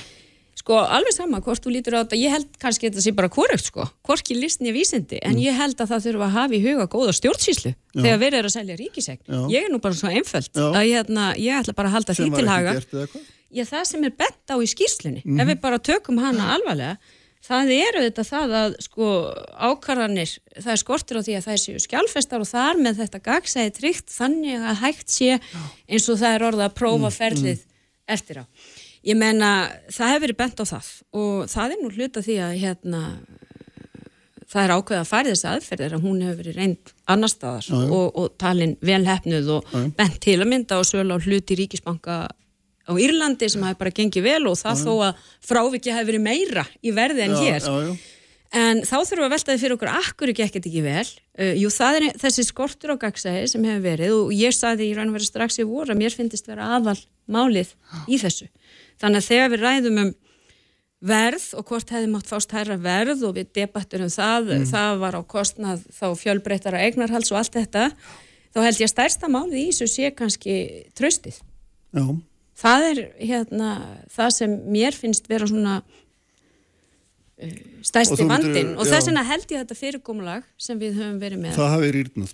Sko alveg sama hvort þú lítur á þetta ég held kannski þetta sé bara hvorugt sko hvorki list nýja vísindi, en Mm. ég held að það þurfa að hafa í huga góða stjórnsýslu þegar verið er að selja ríkisegn Já. ég er nú bara svo einföld Já. að ég, hérna, ég ætla bara að halda því sem var til ekki haga gert eða hvað Já, það sem er bent á í skýrslunni, Mhm. ef við bara tökum hana alvarlega, það eru þetta það að sko ákarðanir, það er skortur á því að það séu skjálfestar og þar með þetta gagsæði tryggt þannig að hægt sé eins og það er orða að prófa Mm, ferlið eftir á. Ég menna, það hefur verið bent á það og það er nú hluta því að hérna það er ákveð að færi þessi aðferðir að hún hefur verið reynd annar staðar Já, já. og, og talin vel hefnuð og Já, bent til að mynda og á hluti ríkisbanka á Írlandi sem hafi bara gengið vel og það þó að fráviki hafi verið meira í verði en hér. en þá þurfum við að veltaði fyrir okkur akkur ekki ekkert ekki vel? Uh, jú það er þessi skortur á gagsæði sem hefur verið og ég saði í raun og verið strax í voru að mér finnist vera aðal málið í þessu þannig að þegar við ræðum um verð og hvort hefði mátt fást hærra verð og við debattur um það, það var á kostnað þá fjölbreytara eignarhals og allt þetta, þá held ég að stærsta málið í þessu sé kannski tröstið. já. Það er hérna það sem mér finnst vera svona Og stærsti vandinn og þess vegna held ég þetta fyrirkomulag sem við höfum verið með. það hafi rýrnað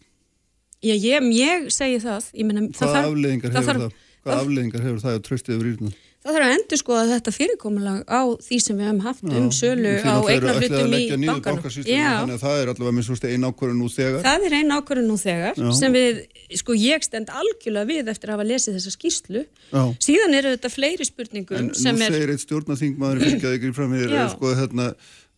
Já, ég, ég segi það, ég meina, það hvað afleðingar það hefur þarf, það hvað afleðingar hefur það að tröstið hefur rýrnað það þarf að endur skoða þetta fyrirkomulag á því sem við höfum haft um sölu á náttúrulega eru ætlið að eignarhlutum í bankanum. þannig að það er allavega minnst þú einn ákvörðun nú þegar Það er einn ákvörðun nú þegar Já. sem við, sko ég stend algjörlega við eftir að hafa lesið þessa skýrslu Já. síðan eru þetta fleiri spurningum En nú er, segir eitt stjórnaþingmaður fylgjaði ykkur fram hér Já. sko, hérna,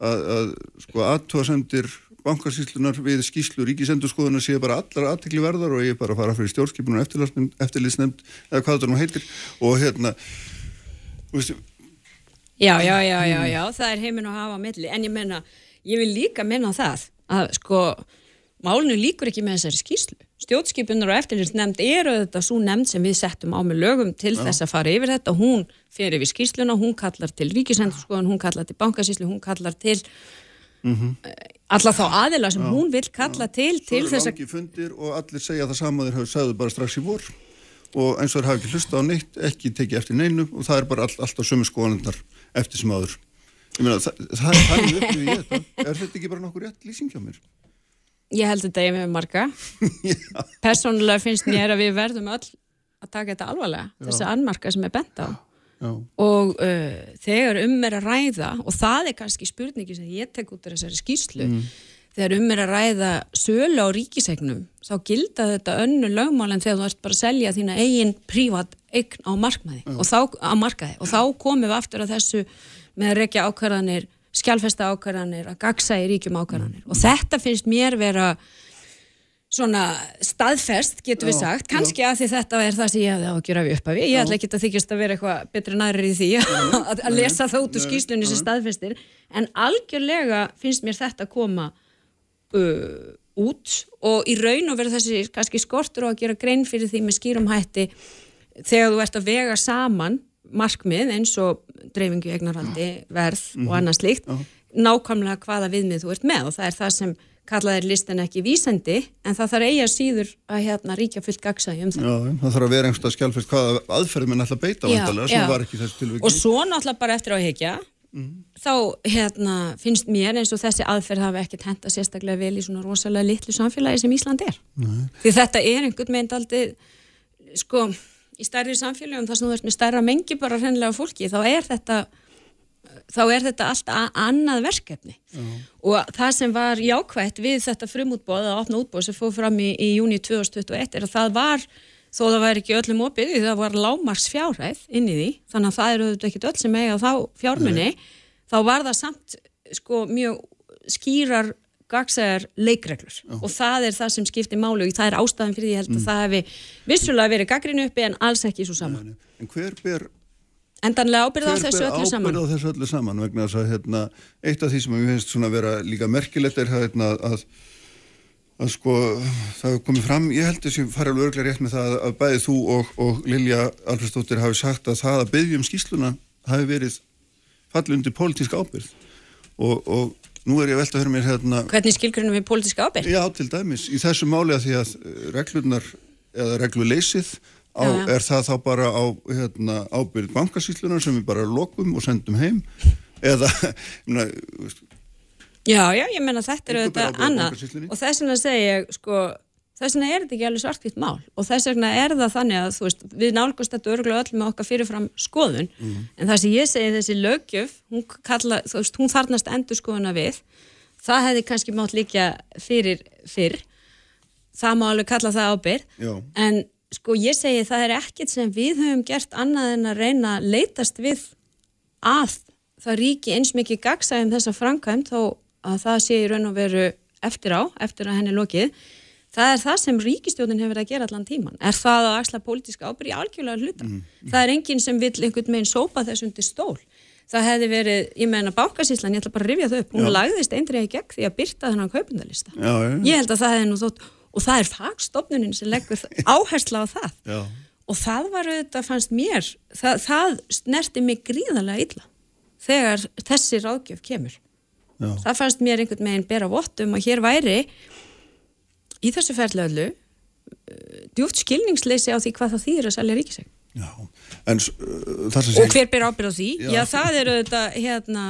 að, að sko, aðtóasendir bankasýslunar við skýslu ríkisendurskoðunar séu bara allar aðtekli verðar og ég er bara að fara fyrir stjórnskipunar eftirlitsnefnd eða hvað þetta nú heitir og hérna veist, já, já, já, já, já það er heiminn að hafa á milli, en ég menna ég vil líka menna það að sko málinu líkur ekki með þessari skýslu stjórnskipunar og eftirlitsnefnd eru þetta svo nefnd sem við settum á með lögum til þess að fara yfir þetta, hún fer yfir skýsluna, hún kallar til ríkisendurskoðun hún kallar til bankasýslu, hún kallar til alla þá aðila sem hún vil kalla til svo til eru þess að langi fundir og allir segja það sama þeir hafa sagðu bara strax í vor og eins og þeir hafa ekki hlusta á neitt ekki tekið eftir neinu og það er bara all, alltaf sömu skoðanendar eftir sem áður. Ég meina það, það er þannig upplifið ég þetta. Er þetta ekki bara nokkur rétt lýsing hjá mér? Ég held þetta ég með marga. Personulega finnst mér að við verðum öll að taka þetta alvarlega, þessi annmarka sem er bent á. já, Og uh, þegar um er að ræða, og það er kannski spurningi sem ég tek út af þessari skýrslu, þegar um er að ræða sölu á ríkisegnum, þá gilda þetta önnu lögmál en þegar þú ert bara að selja þína eigin prívat eign á markmaði og þá, á markaði. Og þá komum við aftur að þessu með að rekja ákvarðanir skjálfesta ákvarðanir, að gagsa í ríkjum ákvarðanir. Og þetta finnst mér vera svona staðfest, getur við sagt, kannski að því þetta er það sem ég hefði á að gera við uppafi, ég ætla ekki að þykjast að vera eitthvað betri næri í því að, lesa það út úr skýslunni sem staðfestir, en algjörlega finnst mér þetta að koma uh, út og í raun og verið þessi kannski skortur og að gera grein fyrir því með skýrum hætti þegar þú ert að vega saman markmið eins og dreifingu eignarhaldi, verð og annað slíkt, nákvæmlega hvaða viðmið þú ert með og það er það sem kallað er listin ekki vísendi en það þarf eiga síður að hérna ríkja fullt gagsæði um það. Já, það þarf að vera einhverstað skjálfist hvaða aðferðum en alltaf beita Já, vandalega sem já. var ekki þessu tilviki. Og svo náttúrulega bara eftir á hekja þá hérna, finnst mér eins og þessi aðferð hafi ekkert henda sérstaklega vel í svona rosalega litlu samfélagi sem Ísland er. Nei. Því þetta er einhvern veginn aldrei sko, í stærri samfélagum þar sem þú ert með stærra mengi bara hreinlega fólki, þá er þetta þá er þetta allt a- annað verkefni og það sem var jákvætt við þetta frumútbóð að opna útbóð sem fóð fram í, í júni 2021 er að það var þó það væri ekki öllum opið því það var lámars fjárhæð inn í því þannig að það eru auðvitað ekki öll sem eiga þá fjármunni þá var það samt sko mjög skýrar gagsæðar leikreglur. Og það er það sem skiptir máli og það er ástæðan fyrir því held að það hefði vissulega verið gaggrinu uppi en alls ekki svo saman En hver ber, endanlega ábyrða á hver þessu ber öllu saman. ábyrgð á þessu öllu saman vegna þess að hérna, eitt af því sem ég finnst svona vera líka merkilegt er hérna, að, að sko það hefur komið fram, ég held þessi fara alveg örglega rétt með það að bæði þú og, og Lilja Alfredsdóttir hafi sagt að það að byggja um skýsluna hafi verið fallið undir pólitísk ábyrgð. Og, og nú er ég að velta að höra mér hérna hvernig skilgrunum við pólitíska ábyrð Já, til dæmis, í þessu máli að því að eh, reglurnar eða regluleysið á, er það þá bara á hérna, ábyrð bankasýslunar sem við bara lokum og sendum heim. Eða, ég meina, þú veist, Já, já, ég menna þetta er ábyrgð á annað. Og þess vegna segi ég, sko þess vegna er þetta ekki alveg svartvitt mál. Og þess vegna er það þannig að, þú veist, við nálgast þetta örgulega öll með okkar fyrirfram skoðun. En það sem ég segi þessi lögjöf hún, kalla, veist, hún þarnast endur skoðuna við. Það hefði kannski mátt líka fyrir fyrr. Það má alveg kalla það ábyrð Já. en sko ég segi það er ekkert sem við höfum gert annað en að reyna að leitast við að það ríki eins mikið gagsæðum þessa framkvæmt þó að það sé í raun og veru eftir á, eftir að henni lokið. Það er það sem ríkistjóðin hefur verið að gera allan tíman er það að axla pólitíska ábyrg í algjörlega hluta? Það er enginn sem vill einhvern meginn sópa þess undir stól. Það hefði verið, ég meina bákasíslan, ég ætla bara að rifja það upp hún Já. lagðist eindrið í gegn því að byrta þennan kaupundalista ég held að það hefði nú þótt og það er fagstofnunin sem leggur áhersla á það. Já. og það var auðvitað fannst mér það, það snerti mig gríðarlega illa þegar þessi ráðgjöf kemur Já. það fannst mér einhvern meginn bera vott um að hér væri í þessu ferðlega öllu djúft skilningsleysi á því hvað það þýðir að selja ríkiseg en uh, og hver ber ábyrð á því? Já. Já, það er auðvitað hérna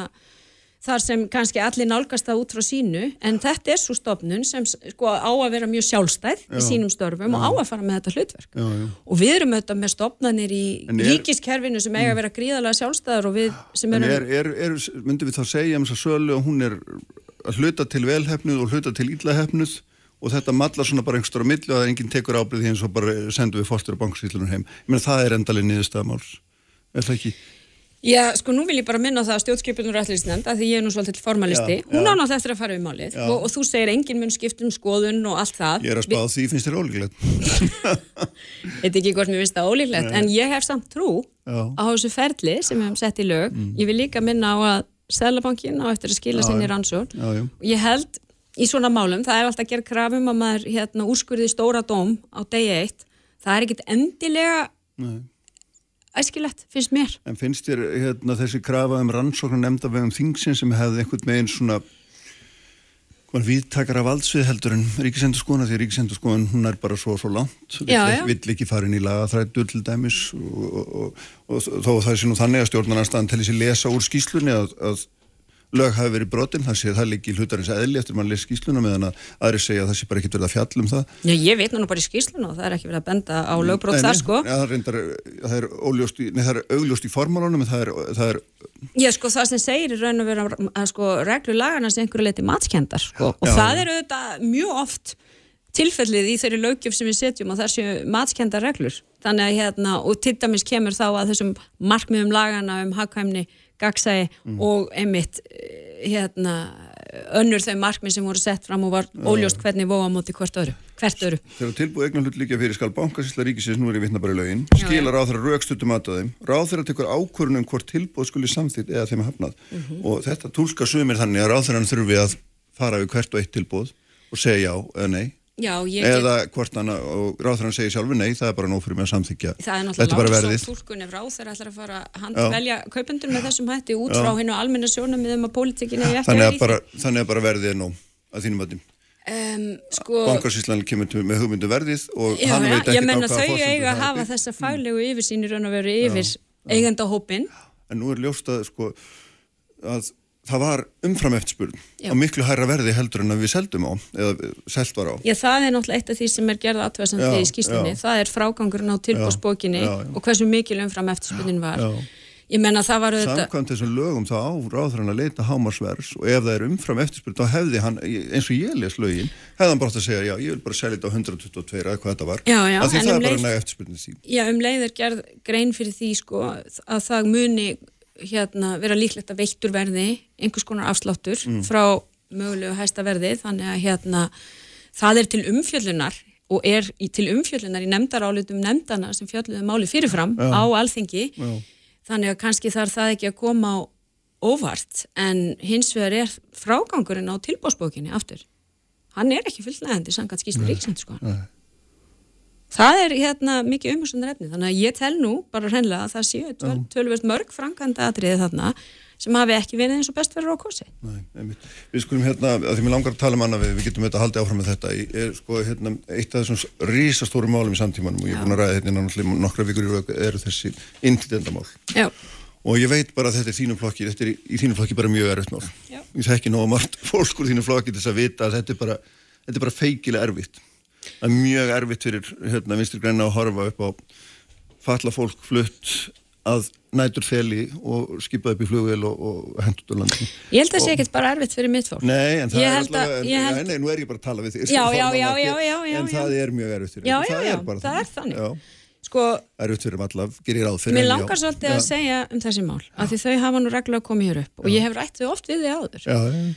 þar sem kannski allir nálgast það út frá sínu en þetta er svo stofnun sem sko á að vera mjög sjálfstæð í Já. sínum störfum og á að fara með þetta hlutverk Já, já. og við erum auðvitað með stofnanir í er- ríkiskerfinu sem eiga að vera gríðarlega sjálfstæðar og við sem erum er, er, er, myndum við þá segja um þess að sölu og hún er að hluta til velhefnuð og hluta til illahefnuð og þetta mallar svona bara einhverstur á það er enginn tekur ábyrði eins og bara sendum við fórstur og bankasýslunum heim. Ég meina það er. Er það ekki? Já, sko nú vil ég bara minna það að stjórnskipunur ætlisnend að því ég er nú svolítið formalisti Já, hún já. á náttúrulega eftir að fara við málið. Og, og þú segir enginn mun skipt um skoðun og allt það. Ég er að spá því, finnst þér ólíklegt? Þetta ekki hvort mér finnst það ólíklegt en ég hef samt trú Já. á þessu ferli sem við hefum sett í lög. Ég vil líka minna á að Sælabankin á eftir að skila sinni já. og ég held í svona málum það er alltaf að gera krafum að maður hérna, úrskurði æskilegt, finnst mér. En finnst þér hérna, þessi krafa um rannsóknar nefnda vegum þingsin sem hefði einhvern veginn svona hvað viðtakara valdsvið heldur en ríkisendur skoðan því ríkisendur skoðan hún er bara svo svo langt. Vill, ekki fara inn í lagaþrættu til dæmis og, og, og, og þó að það sé nú þannig að stjórnarnarstaðan til þessi lesa úr skýslunni að, að lög hafi verið brotin, það sé það líki hlutarins eðli eftir mann les skýsluna meðan að aðri segja að það sé bara ekkert verið að fjalla um það Já, ég veit nú bara í skýslun og það er ekki verið að benda á lögbrót þar sko ja, það, er reyndar, það, er óljóst í, nei, það er augljóst í formálunum en það er, það er Já, sko, það sem segir í raun og vera að sko, reglu lagana sem einhverju leiti matskendar sko. og Já, það já. er auðvitað mjög oft tilfellið í þeirri löggjöf sem við setjum og þessu matskendar reglur þannig að hérna, og til dæmis kemur þá að þessum markmiðum lagana um hagkvæmni, gagsæi Mm. og einmitt eh, hérna önnur þau markmið sem voru sett fram og var óljóst hvernig vóa móti hvert öðru, hvert öðru. Þegar tilbúið eignan hlut líka fyrir skal bankasýsla ríkisins nú er í vittnabari lögin, skila ráþæra raukstuttum að þeim, ráþæra tekur ákvörunum hvort tilbúið skuli samþýtt eða þeim hafnað Mhm. og þetta tólka sumir þannig að ráþæran þurfi að fara við hvert og eitt tilbúið og segja já eða nei Já, ég get, eða hvort hann og ráþæran segir sjálfur nei, það er bara nóg fyrir mig að samþykja það er náttúrulega láta svo tólkun ef ráð þeirra ætlar að fara að velja kaupendur með þessum hætti út frá hennu almenna sjónamiðum að pólitíkinni er ekki þannig að að bara, þannig að bara verðið er nóg að þínum að um, sko, bankasýslan kemur með hugmyndu verðið og já, hann veit ekki á hvaða þau eiga að hafa þessa faglegu yfirsýn í raun og veru yfir eigandahópin en nú er ljóst að sko að það var umfram eftirspurn Já. á miklu hærra verði heldur en að við seldum á eða selt var á Já, það er náttúrulega eitt af því sem er gerða aðtöðsandi Já, í skýslinni. já. Það er frágangurinn á tilbúrsbókinni Já, já. og hversu mikil umfram eftirspunnin var. Já. Ég menna það var auðvitað... samkvæmt þessum lögum þá á ráður hann að leita hámarsvers og ef það er umfram eftirspurn þá hefði hann, eins og ég les lögin hefði hann bara að segja já, ég vil bara selja þetta á 122 eða hvað þetta var Já, já, Af því það um er bara leið- næg eftirspurnin sín Já, um leið er gerð grein fyrir því sko að það muni hérna vera líklegt að veittur verði einhvers konar afsláttur Mm. frá mögulegu hæsta verði þannig að hérna það er til umfjöllunar og er í, til umfjöllunar í nefndarálitum nefndana sem fjölluðu máli fyrirfram Já. á alþingi Já. þannig að kannski þarf það ekki að koma á óvart en hins vegar er frágangurinn á tilbúrsbókinni aftur hann er ekki fullnægandi samkvæmt skýslu ríksendur sko. Það er hérna mikið umhersunar efni þannig að ég tel nú bara hreinlega að það séu töl, tölvöld mörg framkvæmda atriði þarna sem hafi ekki verið eins og best verið á kosi. Nei, einmitt. Við skulum hérna, að því mér langar að tala um annað við, við getum þetta haldið áfram með þetta, Í- er sko hérna eitt af þessum rísastóru málum í samtímanum og ég er búin að ræða hérna náttúrulega nokkra vikur eru þessi innflytendamál Já, og ég veit bara að þetta er þínum flokki, þetta er í, í þínum flokki bara mjög erfitt mál. Já. Ég þekki nóg margt fólk úr þínum flokki til þess að vita að þetta er bara, þetta er bara feikilega erfitt. Það er mjög erfitt fyrir hérna vinstri græna að horfa upp á falla fólk flutt að nætur feli og skipa upp í flugvél og, og hendur úr landinu. ég held að það sé ekkert bara erfitt fyrir mitt fólk. Nei, en það er ég en, held- nei, nú er ég bara að tala við þig Já, sem já, já, já, já, já, En já. það er mjög erfitt fyrir Já, ykkur. já, já, bara það er þannig. Já, Sko, erfitt fyrir alla, gerir ég ráð fyrir mér já. langar svolítið að Já. segja um þessi mál að því þau hafa nú reglulega komið hér upp og ég hef rætt þau oft við þið áður. Já, já,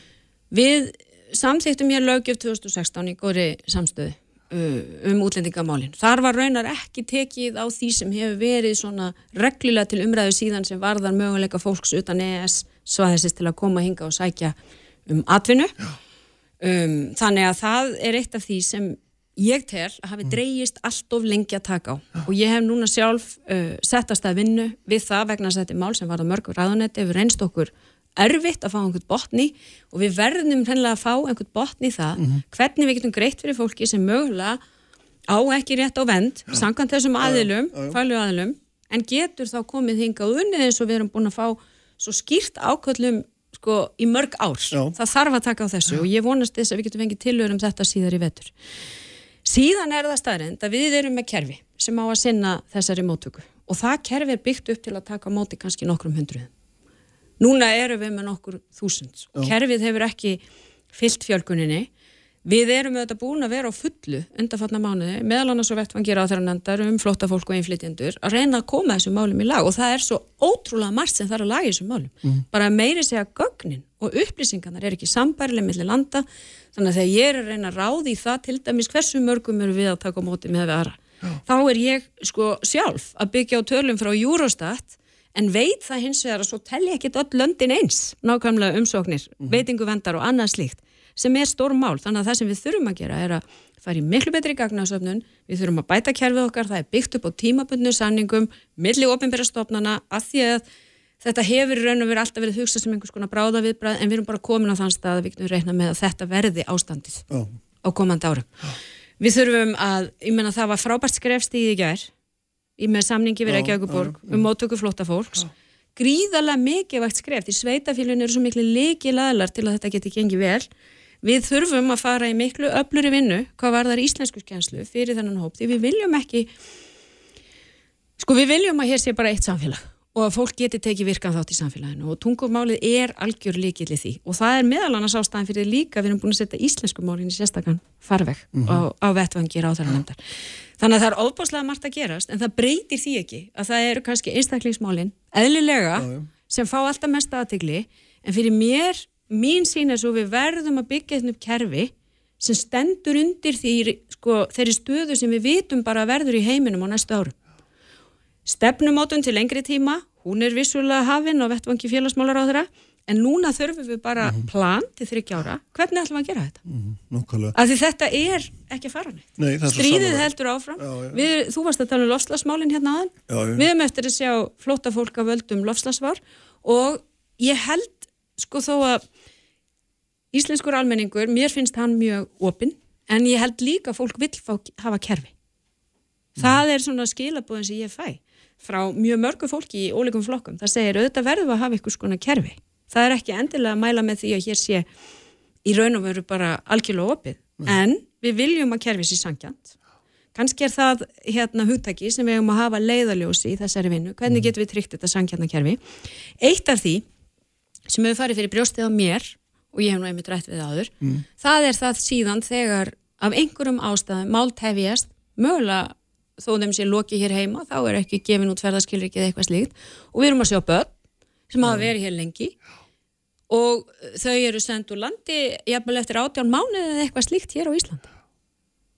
Við samþýttum hér lögjöf 2016 í góðri samstöðu um útlendingamálin. Þar var raunar ekki tekið á því sem hefur verið svona reglulega til umræðu síðan sem varðar möguleika fólks utan ES svaðisist til að koma hinga og sækja um atvinnu. Um, þannig að það er eitt af því sem ég tel að hafi dreigist allt of lengi að taka á og ég hef núna sjálf uh, settast að vinnu við það vegna að þetta er mál sem var á mörgur ræðunetti hefur reynst okkur erfitt að fá einhvern botni og við verðum hreinlega að fá einhvern botni í það hvernig við getum greitt fyrir fólki sem mögulega á ekki rétt á vend samkvæmt þessum aðilum, fælu aðilum en getur þá komið hingað unnið eins og við erum búin að fá svo skýrt áköllum sko í mörg ár. Það þarf að taka á þessu og ég vonast þess að við getum fengið tilhör um þetta síðar í vetur. Síðan er það staðrind að við erum með kerfi sem á að sinna þessari móttöku og það kerfi er byggt upp til að taka móti kannski nokkrum hundruðum núna erum við með nokkur þúsund. Kerfið hefur ekki fyllt fjölkuninni við erum auðvitað búin að vera á fullu undanfatna mánuði, meðal annars og vettfangir á þeirra nefndar um flotta fólk og einflytjendur að reyna að koma þessum málum í lag. Og það er svo ótrúlega margt sem þarf að laga þessum málum. Bara að meiri segja gögnin og upplýsingarnar er ekki sambærileg millir landa. Þannig að þegar ég er að reyna að ráði í það til dæmis hversu mörgum eru við að taka á móti með við aðra þá er ég sko sjálf að byggja á tölum frá Eurostat en veit það hins vegar að svo telli ekkit öll löndin eins, nákvæmlega umsóknir veitingu vendar og annað slíkt sem er stór mál, þannig að það sem við þurfum að gera er að fara í miklu betri gagnasöfnun. Við þurfum að bæta kerfið okkar, það er byggt upp á tímabundnu sanningum, milli ofinbæra stofnana, að því að þetta hefur raun og verið alltaf verið hugsað sem einhvers konar bráða viðbræð, en við erum bara komin á þann stað að við getum reikna með að þetta verði ástandið Já. á komandi árum. Við þurfum að, ég menna það var frábært skrefstíð í gær í með samningi við Reykjavíkuborg um móttöku flótta fólks gríðarlega mikið vægt skref því sveitafélun eru svo miklu leiki laðlar til að þetta geti gengið vel. Við þurfum að fara í miklu öfluri vinnu hvað var þar íslenskuskjænslu fyrir þennan hóp því við viljum ekki sko við viljum að hér sé bara eitt samfélag og að fólk geti tekið virkan þátt í samfélaginu. Og tungumálið er algjör líkill í því. Og það er meðal annars ástæðan fyrir líka við erum búin að setja íslensku málin í sérstakann farveg á, á vettvangir á þeirra nefndar þannig að það er óbáslega margt að gerast en það breytir því ekki að það eru kannski einstaklingsmálin eðlilega sem fá alltaf mest aðtegli en fyrir mér mín sín er svo við verðum að byggja þetta upp kerfi sem stendur undir því sko, þeirri stöðu sem við vitum bara verður í heiminum á næstu árum stefnumótun til lengri tíma hún er vissulega hafinn á vettvangi félagsmálar á þeirra en núna þurfum við bara Mhm. plan til þryggjára hvernig ætlum við að gera þetta? Nákvæmlega. Af því þetta er ekki að fara neitt. Nei, það svo Stríðið heldur áfram. Já, já. Við, þú varst að tala um lofslagsmálinn hérna aðan. Já. Við hefum eftir að sjá flóta fólk af völdum lofslagsvar og ég held sko þó að íslenskur almenningur, mér finnst hann mjög opinn, en ég held líka að fólk vill fá, hafa kerfi. Það er svona skilabóðin sem ég fæ frá mjög mörgu fólki í ólíkum flokkum. Það segir auðvitað verðum að hafa eitthvað skona kerfi. Það er ekki endilega að mæla með því að hér sé í raun og veru bara algjörlega opið. En við viljum að kerfi sér sangjant. Kanski er það hérna hugtæki sem við hefum að hafa leiðaljósi í þessari vinnu. Hvernig getum við tryggt þetta sangjantna kerfi? Eitt af því sem hefur farið fyrir brjóstið á mér og ég hef nú einmitt rætt við það áður það er það síðan þegar af einhverjum ástæðum mált hefjast mögulega þó þeim sé loki hér heima þá er ekki gefin út ferðarskilriki eða eitthvað slíkt. Og við erum að sjá börn sem hafa verið hér lengi. Og þau eru sendt úr landi jafnvel eftir átján mánuði eða eitthvað slíkt hér á Íslandi.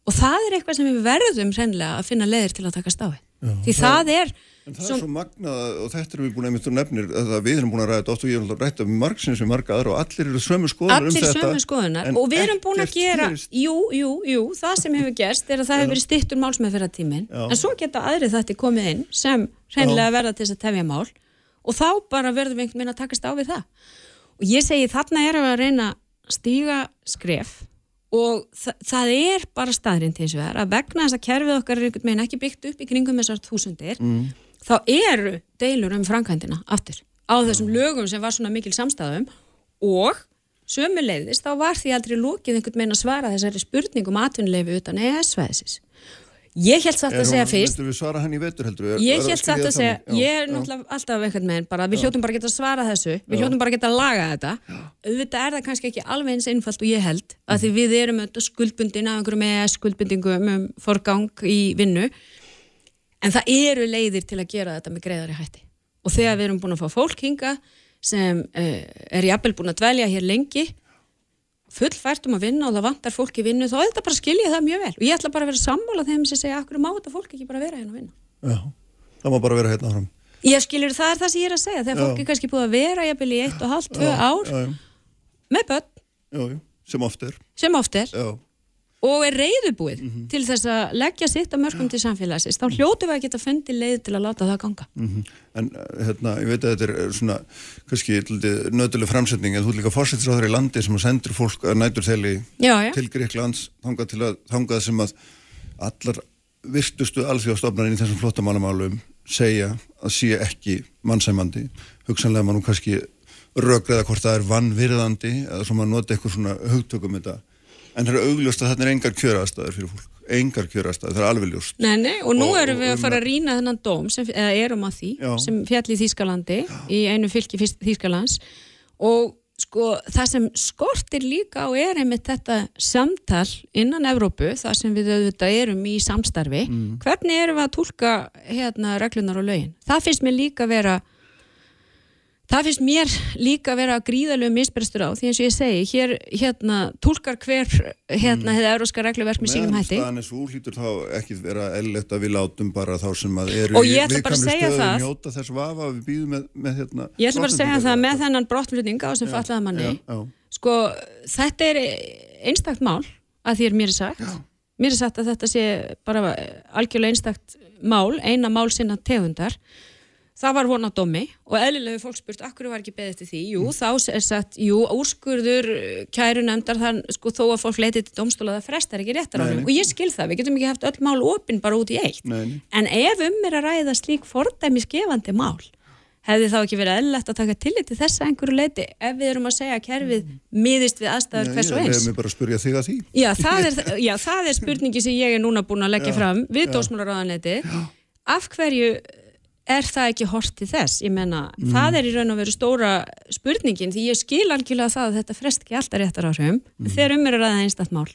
Og það er eitthvað sem við verðum hreinlega að finna leiðir til að taka stáði því það er En það er svo magnað og þetta erum við búin að mynda nefnir að við erum búin að ræða og ég er alltaf rætt af margsins við marga aðra og allir eru sömu skoðunar um allir þetta. sömu skoðunar og við erum búin að gera gerist. jú, jú, jú, það sem hefur gerst er að það hefur verið stittur málsmeðferða tímin Já. en svo geta aðri þetta komið inn sem hreinlega verða til þess að tefja mál og þá bara verðum einhvern veginn að takast á við það og ég segi þarna við að reyna að stíga skref og þa það er bara staðrind hins vegar að vegna þess að kerfið okkar er einhvern veginn ekki byggt upp í kringum þessar þúsundir Mm. Þá eru deilur um framkvæmdina aftur á þessum lögum sem var svona mikil samstæðum og sömuleiðis þá var því aldrei lókið einhvern veginn að svara þessari spurningum atvinnuleifi utan EES-svæðisins. Ég held satt að segja fyrst við svara hann í vetur heldur? Er- Ég held satt það að segja? Já, ég er já. náttúrulega alltaf einhvern veginn bara, við hljótum bara að geta að svara þessu, við hljótum bara að geta að laga þetta. Auðvitað er það kannski ekki alveg eins einfalt og ég held, að því við erum skuldbundin af einhverjum EES skuldbundingum um forgang í vinnu, en það eru leiðir til að gera þetta með greiðari hætti. Og þegar við erum búin að fá fólk hinga sem uh, er jafnvel búin að dvelja hér lengi, fullfært um að vinna og það vantar fólk í vinnu, þá er þetta bara að skilja það mjög vel. Og ég ætla bara að vera sammála þeim sem segja, akkur má þetta fólk ekki bara vera hérna að vinna. Já, það má bara vera hérna fram. Ég skilur það er það sem ég er að segja þegar Já. fólk er kannski búið að vera jafnvel í eitt og halvt, tvö ár Já, já, með börn já, já, sem oft er. sem oft er Já, og er reyðubúið Mhm. til þess að leggja sitt að mörgum til samfélagsins þá hljótu við að geta fundið leið til að láta það ganga mhm. en uh, hérna, ég veit að þetta er uh, svona, kannski nöðuleg framsetning, en þú er líka fórsettisráður í landi sem að sendur fólk að nætur þeli til Greiklands, þangað til að þangað sem að allar virtustu alþjóðstofnarinn í þessum flottamálumálum segja að sé ekki mannsæmandi, hugsanlega maður nú kannski rökriða hvort það er vannvirðandi eða svo maður nota eitthvað svona hugtökum þetta, en það er augljóst að þetta er engar kjöraðstæður fyrir fólk, engar kjöraðstæður, það er alveg ljóst. nei, nei, og nú Og- erum við og að fara að rýna þennan dóm sem, eða erum að því, Já. sem fjall í Þýskalandi í einu fylki Þýskalands og sko það sem skortir líka á er einmitt þetta samtal innan Evrópu, það sem við auðvitað erum í samstarfi, Mm. hvernig erum við að tólka hérna reglunar og lögin það finnst mér líka vera það finnst mér líka vera gríðalegu misbrestur á, því eins og ég segi hér, hérna, tólkar hver hérna, hefði euróska regluverk með sínum hætti er svo hlýtur þá ekki vera eðlilegt að við látum bara þá sem að eru Og ég ætla bara að viðkvæmri segja stöðu það. njóta þess vafa að við býðum með, með hérna Ég ætla bara að segja það með þennan brottflutning á sem fallaða manni. já, já. Sko, þetta er einstakt mál að því er mér sagt. Mér er sagt að þetta sé bara algjörlega einstakt mál, eina mál sinna tegundar. Það var von á domi og eðlilega fólk spurt, akkur var ekki beðið eftir því? Jú, þá er sagt, jú, úrskurður kæru nefndar þann, sko, þó að fólk leiti til domstóla það frestar ekki réttar á nei. Og ég skil það, við getum ekki haft öll mál opinn bara út í eitt. Nei, nei. En ef um er að ræða slík fordæmi skefandi mál, hefði þá ekki verið eðlilegt að taka tillit til þessa einhverju leiti ef við erum að segja að kerfið miðist við aðstæður hvers og eins. ég með bara að spurja þig að því Já það, er, já, það er spurningi sem ég er núna búin að leggja fram við dósmálaráðanetti. Af hverju er það ekki hort til þess? Ég menna, Mm. það er í raun og veru stóra spurningin því ég skil algjörlega það að þetta frest ekki alltaf réttar áhrifum Mm. þegar um er að ræða einstætt mál.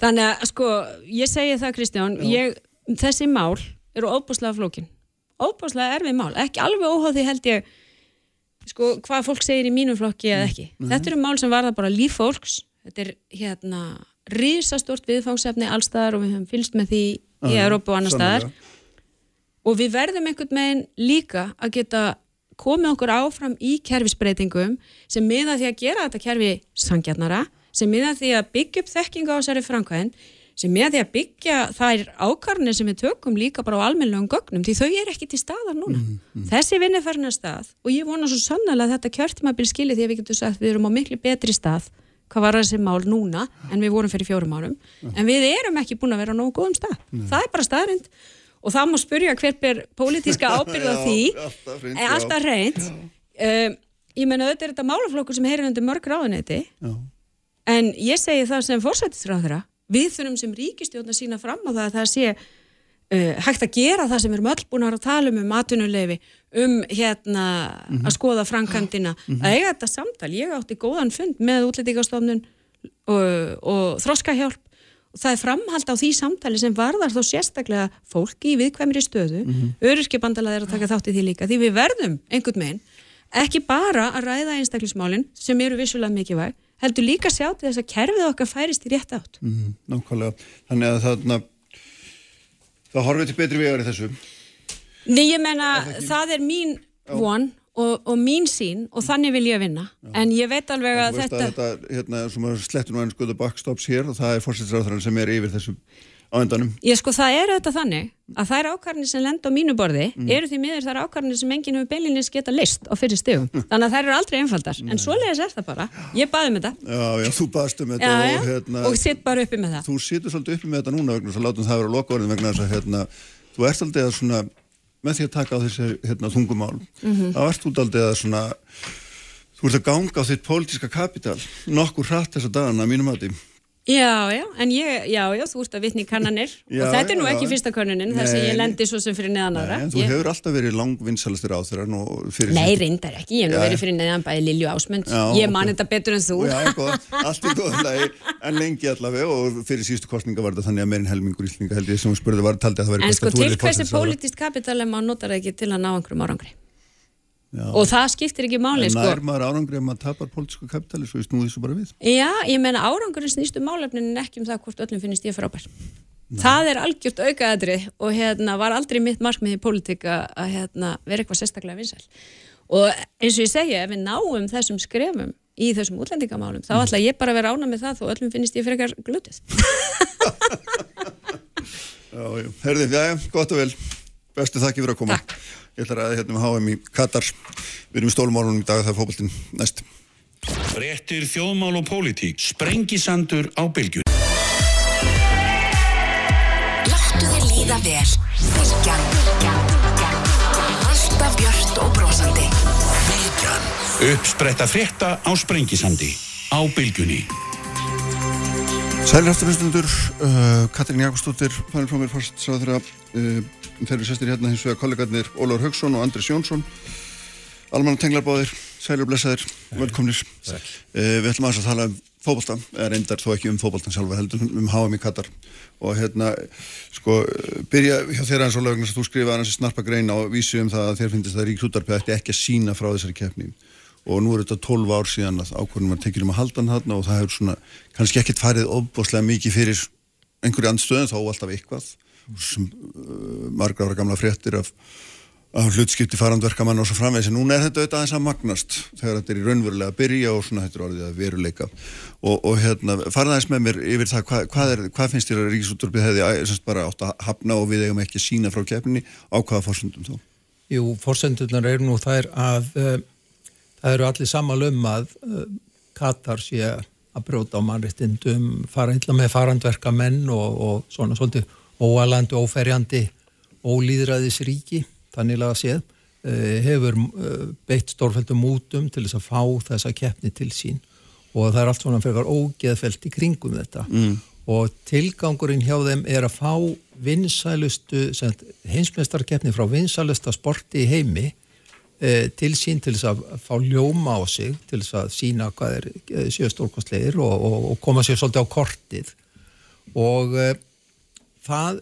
Þannig að sko, ég segi það Kristján, ég, þessi mál eru óbúslega flókin. Óbúslega erfið mál, ekki alveg óháð því held ég sko, hvað fólk segir í mínum flokki eða ekki. Þetta eru mál sem varða bara líf fólks. Þetta er hérna risastort viðfangsefni allstaðar og við höfum fylgst með því í Já, Európa og annar staðar. sannarlega. Og við verðum einhvern veginn líka að geta komið okkur áfram í kerfisbreytingum sem miða því að gera þetta kerfi sangjarnara, sem miða því að byggja upp þekkingu á þessari framkvæðin, sem miða því að byggja þær ákarnir sem við tökum líka bara á almennlegum gögnum, því þau er ekki til staðar núna. Þessi vinni farin að stað og ég vona svo sannlega að þetta kjörtimabil skili því að við getum sagt við erum á miklu betri stað hvað var þessi mál núna en við vorum fyrir fjórum árum. En við erum ekki búin að vera á nógu góðum stað. Og það má spurja hver ber pólitíska ábyrð á Já, því. alltaf hreint, alltaf reynd um, ég menna auðvitað er þetta málaflokkur sem heyrir undir mörg ráðuneyti. Já. en ég segi það sem fórsættisráðura við þurfum sem ríkistjórn að sína fram á það að það sé uh, hægt að gera það sem við erum öll búin að tala um um atvinnuleifi, um hérna að skoða framkvæmdina. Að eiga þetta samtal, ég átti góðan fund með útlendingastofnun og, og þroskahjálp og það er framhald á því samtali sem varðar þá sérstaklega fólki í viðkvæmri stöðu mm -hmm. öryrkjabandalað er að taka þátt í því líka því við verðum einhvern veginn ekki bara að ræða einstaklismálin sem eru vissulega mikilvæg heldur líka sjá til þess að kerfið okkar færist í rétt átt Mm, nákvæmlega. Þannig að þarna það horfið til betri vegar í þessu. Nei, ég menna, það er mín von og, og mín sín og þannig vil ég vinna en ég veit alveg Þú að þetta að þetta, hérna, sem að slettur nú enn skoða backstops hér og það er fórsettisráðurinn sem er yfir þessu á endanum. Ég sko það er þetta þannig að þær ákvarðinir sem lenda á mínu borði Mm. eru því miður þær ákvarðinir sem enginn hefur beilinins geta list á fyrir stegum. Þannig að þær eru aldrei einfaldar. En svoleiðis er það bara. Ég baði með það. Já, já, þú baðst um þetta Já, og já. hérna, Og sitt bara uppi með það. þú situr svolítið uppi með þetta núna vegna þess að látum það vera lokaorðin vegna þess að hérna, þú ert aldrei að svona með því að taka á þessi hérna, þungumál Mhm. þá ert þú aldrei að svona þú ert að ganga á þitt pólitíska kapital nokkur hratt þessa dagana að mínum mati Já, já, en ég, já, já, þú ert að vitni kannanir. Já, og þetta er nú já, ekki fyrsta kannunin þar sem Nei, ég lendi svo sem fyrir neðan aðra. Nei, en þú Ég- hefur alltaf verið langvinsalastur á þeirra og fyrir Nei, reyndar ekki, ég hef nú verið fyrir neðan bæði Lilju Ásmund, ég man þetta betur en þú. Já, góð, allt í góðum lagi en lengi allavega og fyrir síðustu kostninga var þetta þannig að meirinn helmingur íslninga held ég sem spurði var taldi að það væri En sko að til hversi pólitist kapital ef maður notar það ekki til að ná einhverjum árangri. Já. Og það skiptir ekki máli, En sko. nær maður árangri ef maður tapar pólitísku kapitali svo ég snúði þessu bara við Já, ég meina árangurinn snýst um málefnin en ekki um það hvort öllum finnist ég frábær. Það er algjört aukaðadri og hérna var aldrei mitt markmið í pólitíka að hérna, vera eitthvað sérstaklega vinsæl. Og eins og ég segja, ef við náum þessum skrefum í þessum útlendingamálum, þá ætla ég bara að vera ána með það þó öllum finnist ég frekar glutið. Já, já, herði, já, já, að. Ég ætla að ræða hérna með HM í Katar Við erum í stólumálunum í dag það er fótboltinn næst Fréttir þjóðmál og pólitík. Sprengisandur á bylgjun. Láttu þér líða vel. Bilgjan. Alltaf björt og brosandi. Bylgjan. Uppspretta frétta á Sprengisandi. Á bylgjunni. Sælir afturhundstundur, uh, Katrín Jakobsdóttir mér fórst sá þeirra uh, eru sestir hérna hins vegar kollegarnir Ólafur Haugsson og Andris Jónsson Alman tenglarbáðir, sælir og blessaðir velkomnir. Uh, Við ætlum að tala um fótbolta eða reyndar þó ekki um fótboltan sjálfa heldur um HM í Katar. Og hérna, sko, byrja hjá þeirra eins og lögum að þú skrifa aðeins snarpa grein á vísu um það að þér finnst að Ríksútarpið ætti ekki að sína frá þessari keppni. Og nú er þetta 12 ár síðan að ákvörðum var tekið um að halda hann þarna og það hefur svona kannski ekkert farið ofbáslega mikið fyrir einhverju andstöðum þá alltaf eitthvað margra ára gamla fréttir af, af hlutskipti farandverkamann og svo framvegis. En núna er þetta auðvitað aðeins að magnast þegar þetta er í raunverulega að byrja og svona þetta er orðið að veruleika. Og, og hérna farið aðeins með mér yfir það hvað, hvað, er, hvað finnst þér að Ríkisútturpið hefði bara átt að hafna og við eigum ekki að sína frá keppninni? Á hvaða fórsöndum þá? Jú, fórsendurnar eru nú þær að uh, það eru allir samal um að uh, Katar sé að brjóta á mannréttindum, fara illa með farandverka menn og, og svona svolítið óalandi, óferjandi, ólýðræðisríki, þannig að séð, uh, hefur uh, beitt stórfældum mútum til þess að fá þessa keppni til sín. Og það er allt svona frekar ógeðfelt í kringum þetta. Mm. og tilgangurinn hjá þeim er að fá vinsælustu, heimsmeistarkeppni frá vinsælusta sporti í heimi eh, til sín til þess að fá ljóma á sig, til þess að sína hvað er eh, séu stórkostlegir og, og, og koma sér svolítið á kortið. Og eh, það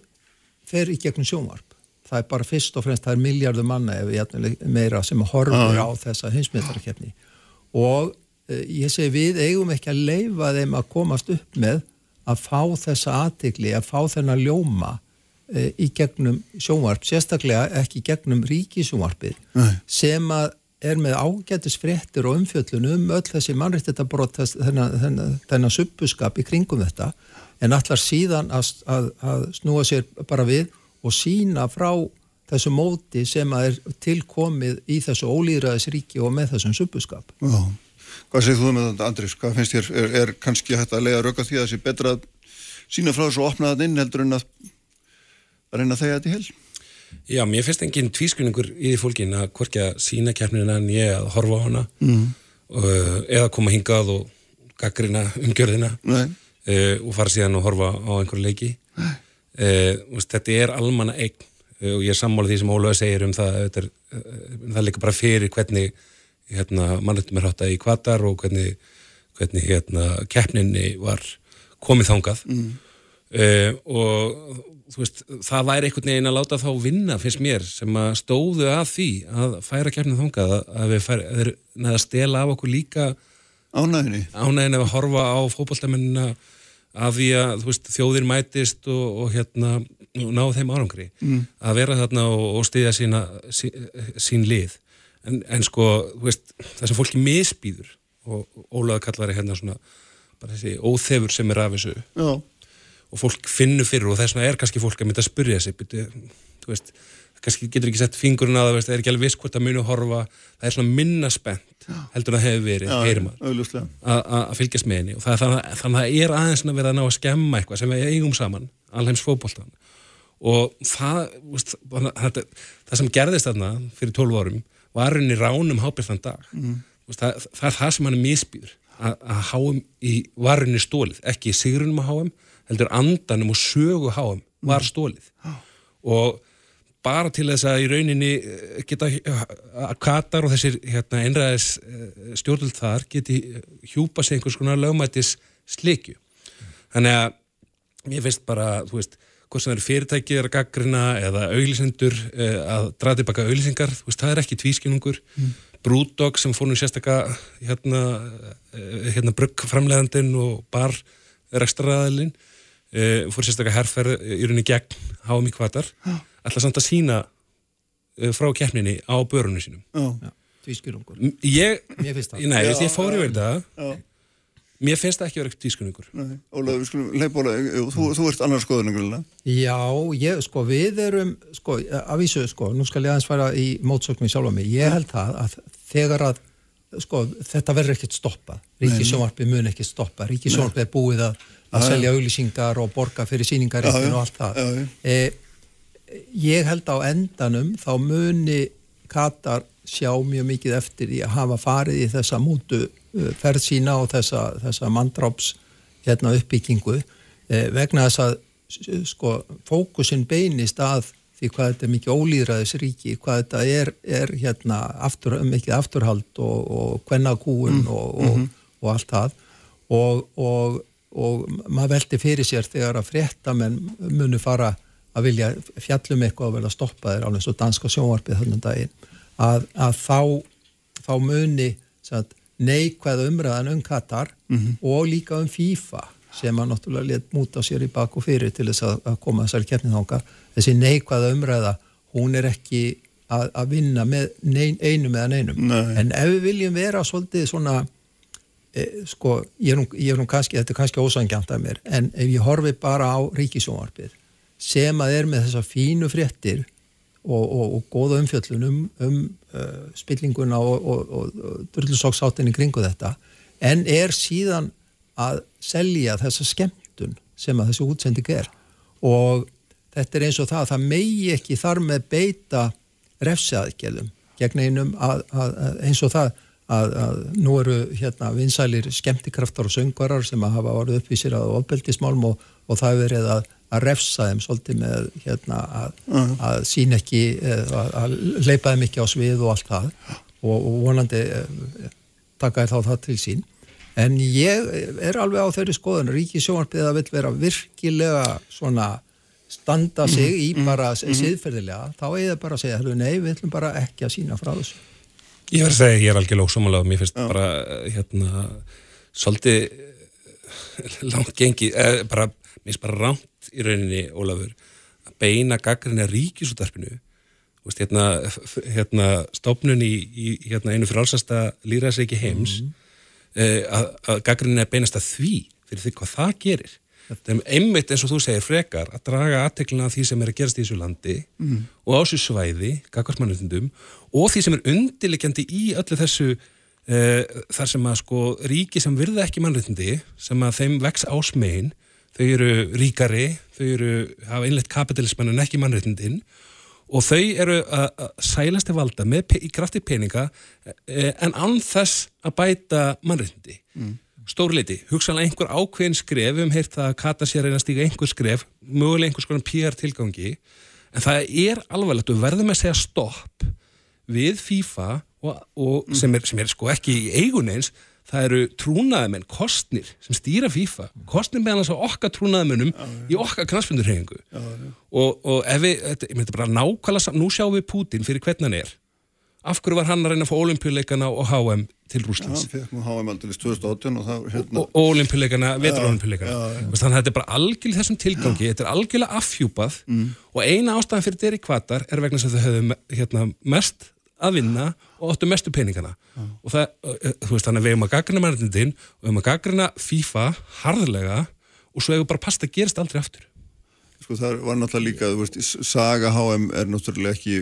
fer í gegnum sjónvarp. Það er bara fyrst og fremst, það er miljardur manna ef jafnvel meira sem horfir á þessa heimsmyndarkeppni og uh, ég segi við eigum ekki að leifa þeim að komast upp með að fá þessa aðtikli, að fá þennan ljóma uh, í gegnum sjónvarp, sérstaklega ekki gegnum ríkisjónvarpið sem að er með ágætis fréttir og umfjöllun um öll þessi mannréttitabrot þennan, þennan, þennan suppuskap í kringum þetta en allar síðan að, að, að snúa sér bara við og sína frá þessu móti sem að er tilkomið í þessu ólýðræðisríki og með þessum suppuskap. Já. Hvað segir þú með þetta, Andris? Hvað finnst þér, er, er kannski hægt að lega rauka því að það sé betra að sína frá þessu og opna það inn heldur en að, að reyna þegar þetta í hel? Já, mér finnst engin tvískunningur í því fólkin að hvorki að sína keppnina en ég að horfa á hana mm. eða koma hingað og gaggrina umgjörðina uh, og fara síðan og horfa á einhverju leiki. Uh, veist, þetta er almanna eign. Uh, og ég er sammálið því sem Ólaug segir um það er, það líka bara fyrir hvernig hérna, mannleitum er hátta í kvatar og hvernig, hvernig hérna, keppninni var komið þangað. Mm. og veist, það væri einhvern veginn að láta þá vinna fyrst mér sem að stóðu að því að færa kemnið þongað að við færa, að stela af okkur líka ánæginni ánæginni að horfa á fókbaltamennina að því að veist, þjóðir mætist og, og hérna og náðu þeim árangri. Mm. að vera þarna og, og stiðja sína sí, sín lið. En, en sko veist, það sem fólki misbýður og Ólaður kallar er hérna svona bara þessi óþefur sem er af þessu Já og fólk finnur fyrir og þess vegna er kannski fólk að mynda að spurja sig þú veist, kannski getur ekki sett fingurinn að það er ekki alveg viss hvort að muni að horfa það er svona minna spennt heldur að það hefur verið, heyrir maður. að fylgjast með henni og það, þannig að það er aðeins að vera að ná að skemma eitthvað sem við eigum saman, alheims fókbóltan og það, veist, það það sem gerðist þarna fyrir 12 árum var henni ránum hábjörnstann dag. Mm. það, það er það sem hann er misbýður að, að háum í varunni stólið, ekki í sigrunum að háum heldur andanum og sögu háum var mm. stólið og bara til þess að í rauninni eh, geta að Katar og þessir hérna, einræðis eh, stjórnvöld þar geti hjúpa sig einhvers konar lögmættis slikju þannig að ég finnst bara, þú veist hvort sem það eru fyrirtækið að gaggrina eða auðlisendur eh, að draða tilbaka auðlisengar, þú veist, það er ekki tvískinungur mm. Brúdog sem fór nú sérstakka hérna, hérna bruggframleðandin og bar rekstraræðilinn uh, fór sérstaklega herrferð í rauninni gegn háum í kvatar ætla samt að sína uh, frá keppninni á börunum sínum. Já, tvískjörungur Ég, Mér finnst það. Nei, ég fór yfir þetta. Mér finnst það ekki að vera tvískjörungur Ólaður, við skulum leipa Ólaður þú, þú ert annars skoðunum Já, ég, sko, við erum sko, að vísu, sko, nú skal ég aðeins fara í mótsöknum í sjálfa mig, ég held það að þegar að sko, þetta verður ekkert stoppa Ríkisjónvarpi mun ekki stoppa. Ríkisjónvarpi er búið að að selja auglýsingar og borga fyrir síningaréttin og allt það. E, ég held á endanum þá muni Katar sjá mjög mikið eftir því að hafa farið í þessa mútu e, ferð sína og þessa, þessa mandráps hérna, uppbyggingu e, vegna þess að sko, fókusin beinist að því hvað þetta er mikið ólýðræðisríki, hvað þetta er, er hérna, aftur, mikið afturhald og, og kvennakúun mm. og, og, mm -hmm. og allt það og og maður veldi fyrir sér þegar að fréttamenn munu fara að vilja fjallum eitthvað og verða stoppaðir á eins og danska sjónvarpið þannig daginn að, að þá, þá muni sagt, neikvæða umræðan um Katar mm -hmm. og líka um FIFA sem að náttúrulega let múta sér í bak og fyrir til þess að, að koma þessari keppnithanga þessi neikvæða umræða hún er ekki að, að vinna með nein, einum eða neinum Nei. en ef við viljum vera svolítið svona sko, ég er nú, ég er nú kannski, þetta er kannski ósangjant af mér, en ef ég horfi bara á ríkisjónvarpið sem að er með þessa fínu fréttir og, og, og góða umfjöllun um, um uh, spillinguna og, og drullusóksáttinni kringu þetta, en er síðan að selja þessa skemmtun sem að þessi útsending er. Og þetta er eins og það að það megi ekki þar með beita refsaðgjörðum gegn einum að, að, að eins og það að, að nú eru hérna vinsælir skemmtikraftar og söngvarar sem að hafa orðið uppvísir að ofbeldismálm og, og það hefur verið að, að refsa þeim svolítið með hérna að, að sín ekki, eh, að leipa þeim ekki á svið og allt það og, og vonandi eh, taka þér þá það til sín. En ég er alveg á þeirri skoðun, Ríki sjónarpið að vil vera virkilega svona standa sig í Mhm, bara mm siðferðilega, þá er það bara að segja, "Heyrðu, nei, við ætlum bara ekki að sína frá þessu. Ég verð að segja, ég er algjörlega ósámálega og mér finnst bara, eh, hérna, svolítið eh, langt gengi, eh, bara, mér finnst bara ránt í rauninni, Ólafur, að beina gaggrinni að veist, hérna, hérna, stofnun í, í hérna, einu frálsasta líðræðsreiki heims, eh, að, að gaggrinni að beinast að því, fyrir því hvað það gerir. Einmitt eins og þú segir frekar að draga aðteklina af því sem er að gerast í þessu landi Mhm. og á þessu svæði, gagvarsmannutundum og því sem er undirliggjandi í öllu þessu uh, þar sem að sko ríki sem virða ekki mannréttindi sem að þeim vex ásmegin þau eru ríkari, þau eru hafa innleitt kapitalismann en ekki mannréttindin og þau eru að að sælast til valda með, í krafti peninga eh, en án þess að bæta mannréttindi stórleiti, hugsanlega einhver ákveðin skref heyrt það að Kata sér reyna að stíga einhver skref, mögulega einhvers konar PR tilgangi, en það er alvarlegt við verðum að segja stopp við FIFA og, og sem, er, sem er sko ekki í eigun eins það eru trúnaðamenn, kostnir sem stýra FIFA, kostnir meðan þess að okkar trúnaðamennum í okkar knastbundurhefingu og, og ef við þetta, ég myndi bara nákvæmlega, sam- nú sjáum við Putin fyrir hvernig hann er. Af hverju var hann að reyna að fá olimpíuleikana og HM til Já, Rúslands hann fekk HM aldrei 2018 og það, hérna, og ólimpíuleikana, veturolimpíuleikana þannig að þetta er bara algjörlega þessum tilgangi. Þetta er algjörlega afhjúpað og eina ástæðan fyrir þeirri kvatar er vegna að þau höfðu hérna, mest að vinna og áttu mestu peningana. Og það, þú veist, þannig að við hefum að gaggrina mannréttindin og við hefum að gaggrina FIFA harðlega og svo hefur bara pasta að gerist aldrei aftur sko það var náttúrulega líka, þú veist, saga HM er náttúrulega ekki,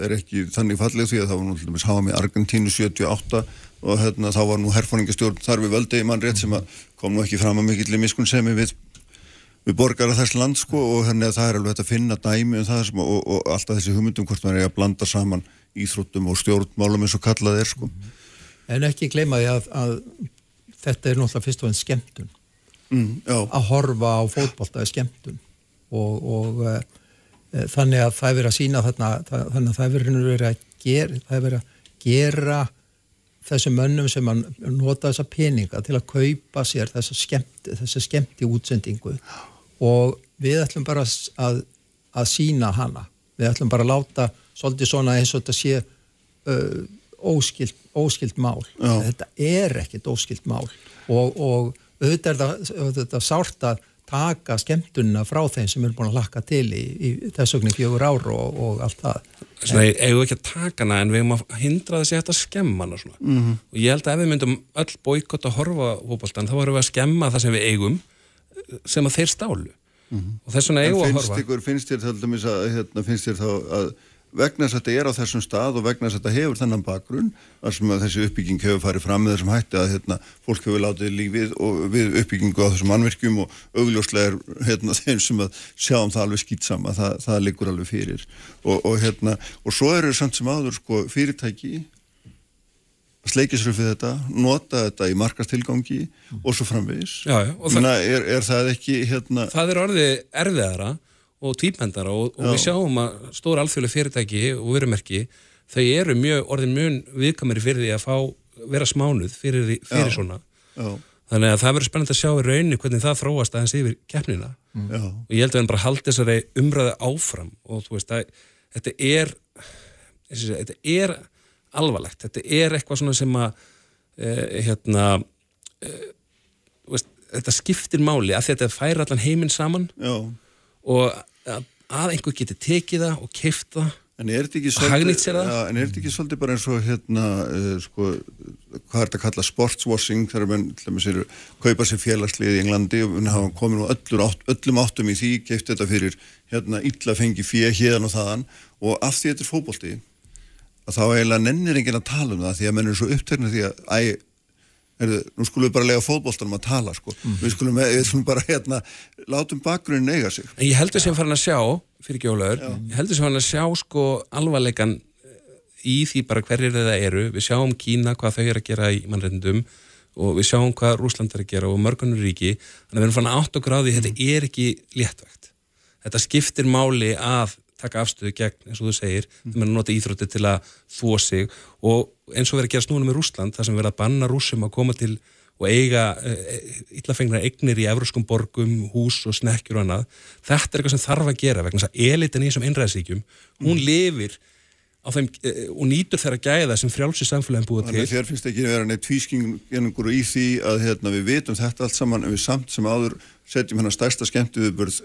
er ekki þannig fallið því að það var náttúrulega HM í Argentínu 78 og hérna þá var nú herfóningastjórn þar við völdi mann rétt sem að kom nú ekki fram að mikill miskun sem við við borgara þess land sko og þannig að það er alveg hægt að finna dæmi um það sem, og, og alltaf þessi hugmyndum hvort maður er að blanda saman íþróttum og stjórnmálum eins og kallað er sko. En ekki gleyma því að, að þetta er náttúrulega fyrst og enn skemmtun. mm, Að horfa á fótbolta er skemmtun og, og e, þannig að það er verið að sína þarna, það, þannig að það er verið að gera, það er verið að gera þessum mönnum sem að nota þessa peninga til að kaupa sér þessa skemmti, þessa skemmti útsendingu og við ætlum bara að, að sína hana. Við ætlum bara að láta svolítið svona eins og þetta sé uh, óskilt, óskilt mál. Já. Þetta er ekkit óskilt mál og, og auðvitað er er sárt að taka skemmtunna frá þeim sem eru búin að lakka til í, í þess vegna fjögur ár og, og allt það. svona, eigum við ekki að taka hana en við eigum að hindra þessi að skemma hana svona. -hmm. og ég held að ef við myndum öll boykott að horfa fótboltan, þá erum við að skemma það sem við eigum sem að þeir stálu og þess vegna En eigum við að finnst horfa ykkur, finnst þér til dæmis að, hérna, finnst þér þá að vegna þess að þetta er á þessum stað og vegna þess að þetta hefur þennan bakgrunn þar sem þessi uppbygging hefur farið fram með þessum hætti að hérna, fólk hefur látið lífið og við uppbyggingu á þessum mannverkjum og augljóslega er hérna, þeim sem að sjáum það alveg skýtsama, það, það liggur alveg fyrir. Og, og hérna, og svo eru samt sem áður sko fyrirtæki að sleikja sér við þetta, nota þetta í markastilgangi og svo framvegis. Já, já, og það- Menna, er, er það ekki hérna það er orðið erfiðara og tvípendara og, og við sjáum að stóra alþjóðlega fyrirtæki og verumerki þau eru mjög, orðin mjög viðkamari fyrir því að fá, vera smánuð fyrir, fyrir Já. svona. Já, þannig að það verður spennandi að sjá í raunni hvernig það þróast aðeins yfir keppnina. Já, og ég held að hann bara haldi þessari umræðu áfram og þú veist að þetta er og segi, þetta er alvarlegt, þetta er eitthvað svona sem að e, hérna e, veist, þetta skiptir máli að þetta færa allan heiminn saman. Já. Og að, einhver geti tekið það og keift það. En er þetta ekki Og hagnýtt sér það? Já, en er þetta ekki svolítið bara eins og hérna, uh, sko, hvað er þetta að kalla sportswashing þegar menn til dæmis eru kaupa sér félagslið í Englandi og við hafa komin öllur átt, öllum áttum í því, keift þetta fyrir hérna illa fengi fjö hérðan og þaðan. Og af því þetta er fótbolti að þá eiginlega nennir enginn að tala um það því að menn er svo uppteknir því að æ, Heyrðu, nú skulum við bara lega fótboltanum að tala sko. við, skulum, við bara hérna, látum bakgrunnin eiga sig. En ég heldur sem farin að sjá fyrir gjólaður, ég heldur sem farin að sjá sko alvarleikan eh, í því bara hverjir það eru, við sjáum Kína hvað þau eru að gera í mannreitndum og við sjáum hvað Rúsland er að gera og mörgunur ríki, þannig að við erum farin að átt okkur á því þetta er ekki léttvægt. Þetta skiptir máli að taka afstöðu gegn, eins og þú segir þeim er að nota íþrótti til að þvó sig. Og eins og verið að gera snúna með Rúsland, þar sem verið að banna rússum að koma til og eiga uh, illafengna eignir í evruskum borgum, hús og snekkjur og annað, þetta er eitthvað sem þarf að gera vegna þess að elitin í þessum innræðsíkjum hún lifir á þeim uh, og nýtur þeirra gæða sem frjálsi samfélagin búið að til. þér finnst ekki vera neitt tvískingur í því að hérna, við vitum þetta allt saman en við samt sem áður setjum hérna stærsta skemmtu viðbörð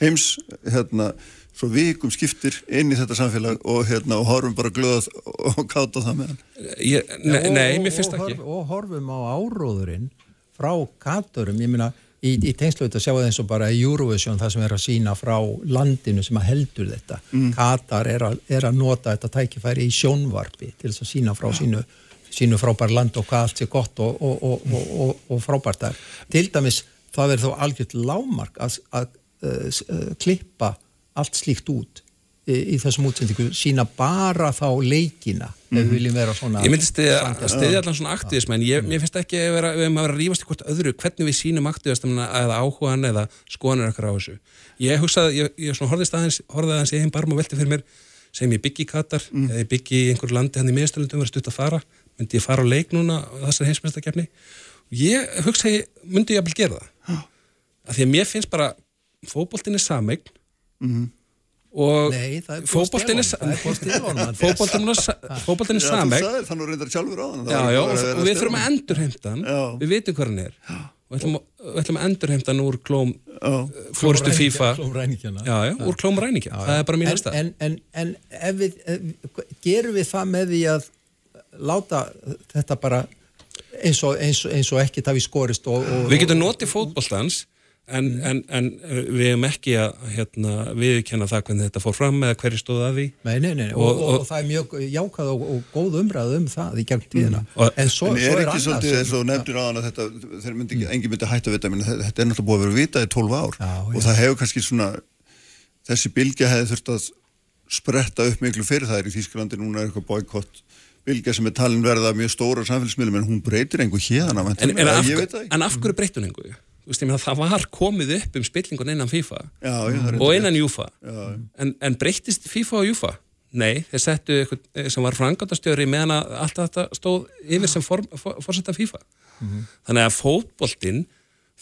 heims hérna, svo vikum skiptir inn í þetta samfélag og, hérna, og horfum bara glöð og káta það með hann ég, nei, nei, og- mér finnst og ekki. og horfum á áróðurinn frá katurum, ég meina í, í tengslu þetta sjáu það eins og bara í Eurovision það sem er að sína frá landinu sem að heldur þetta, Katar er að, er að nota þetta tækifæri í sjónvarpi til þess að sína frá sínu sínu frábær land og hvað allt sé gott og, og, og, og, og, og frábært það er. Til dæmis, það verður þó algjört lámark að, að uh, s- uh, klippa allt slíkt út í, í þessum útsendingu, sína bara þá leikina, ef við viljum vera svona Ég myndi stiðja, allan svona aktivism en ég, mér finnst ekki að vera, við erum að vera að í hvort öðru hvernig við sínum aktivistamina eða áhugan eða skoðanir okkar á þessu. Ég hugsaði, ég, ég svona horfðist aðeins horfði aðeins í einn barm og velti fyrir mér sem ég byggi í Katar, eða ég byggi í einhverju landi hann í miðstöldum verið stutt að fara. Myndi ég fara á leik núna á þessari heimsmeistakefni ég hugsaði, myndi ég að er sameign og það er fótboltin er er búið að er er reyndar sjálfur á hann Já, já, og, og við þurfum að endurheimta hann. Við vitum hvað hann er. Og við ætlum, að- við ætlum að endurheimta hann úr klóm fórustu Klóm FIFA. Úr klóm ræningja, það er bara mín en, næsta en, en, en ef við, ef, gerum við það með því að láta þetta bara eins og, eins, og- eins og ekkert hafi skorist og, og, við getum notið fótboltans en, en, en uh, við hefum ekki að hérna, viðkenna það hvernig þetta fór fram eða hverju stóð að því. Nei, nei, nei, og, Og- og, og- og það er mjög jákað og, og góð umræð um það í gegn tíðina. Og- en svo, En svo er ekki annað svolítið sem- eins og nefndir á hann að þetta, þeir myndi ekki, engin myndi hætta við þetta, menn þetta er náttúrulega búið að vera vitað í 12 ár. Já, og já. það hefur kannski svona, þessi bylgja hefði þurft að spretta upp miklu fyrir það er í Þýskalandi núna er eitthvað boykott. Bylgja sem er talin verða mjög stóra samfélagsmiðlum en hún breytir einhver hérna en, en, af, ég veit það ekki. en af hverju breyttu hann einhverju? Veist, meina, það var komið upp um spillingun innan FIFA Já, og rétt. Júfa. En, en breyttist FIFA og Júfa? Nei, þeir settu eitthvað sem var frangandastjóri meðan að allt þetta stóð yfir sem for, for, forsetta FIFA. Þannig að fótboltinn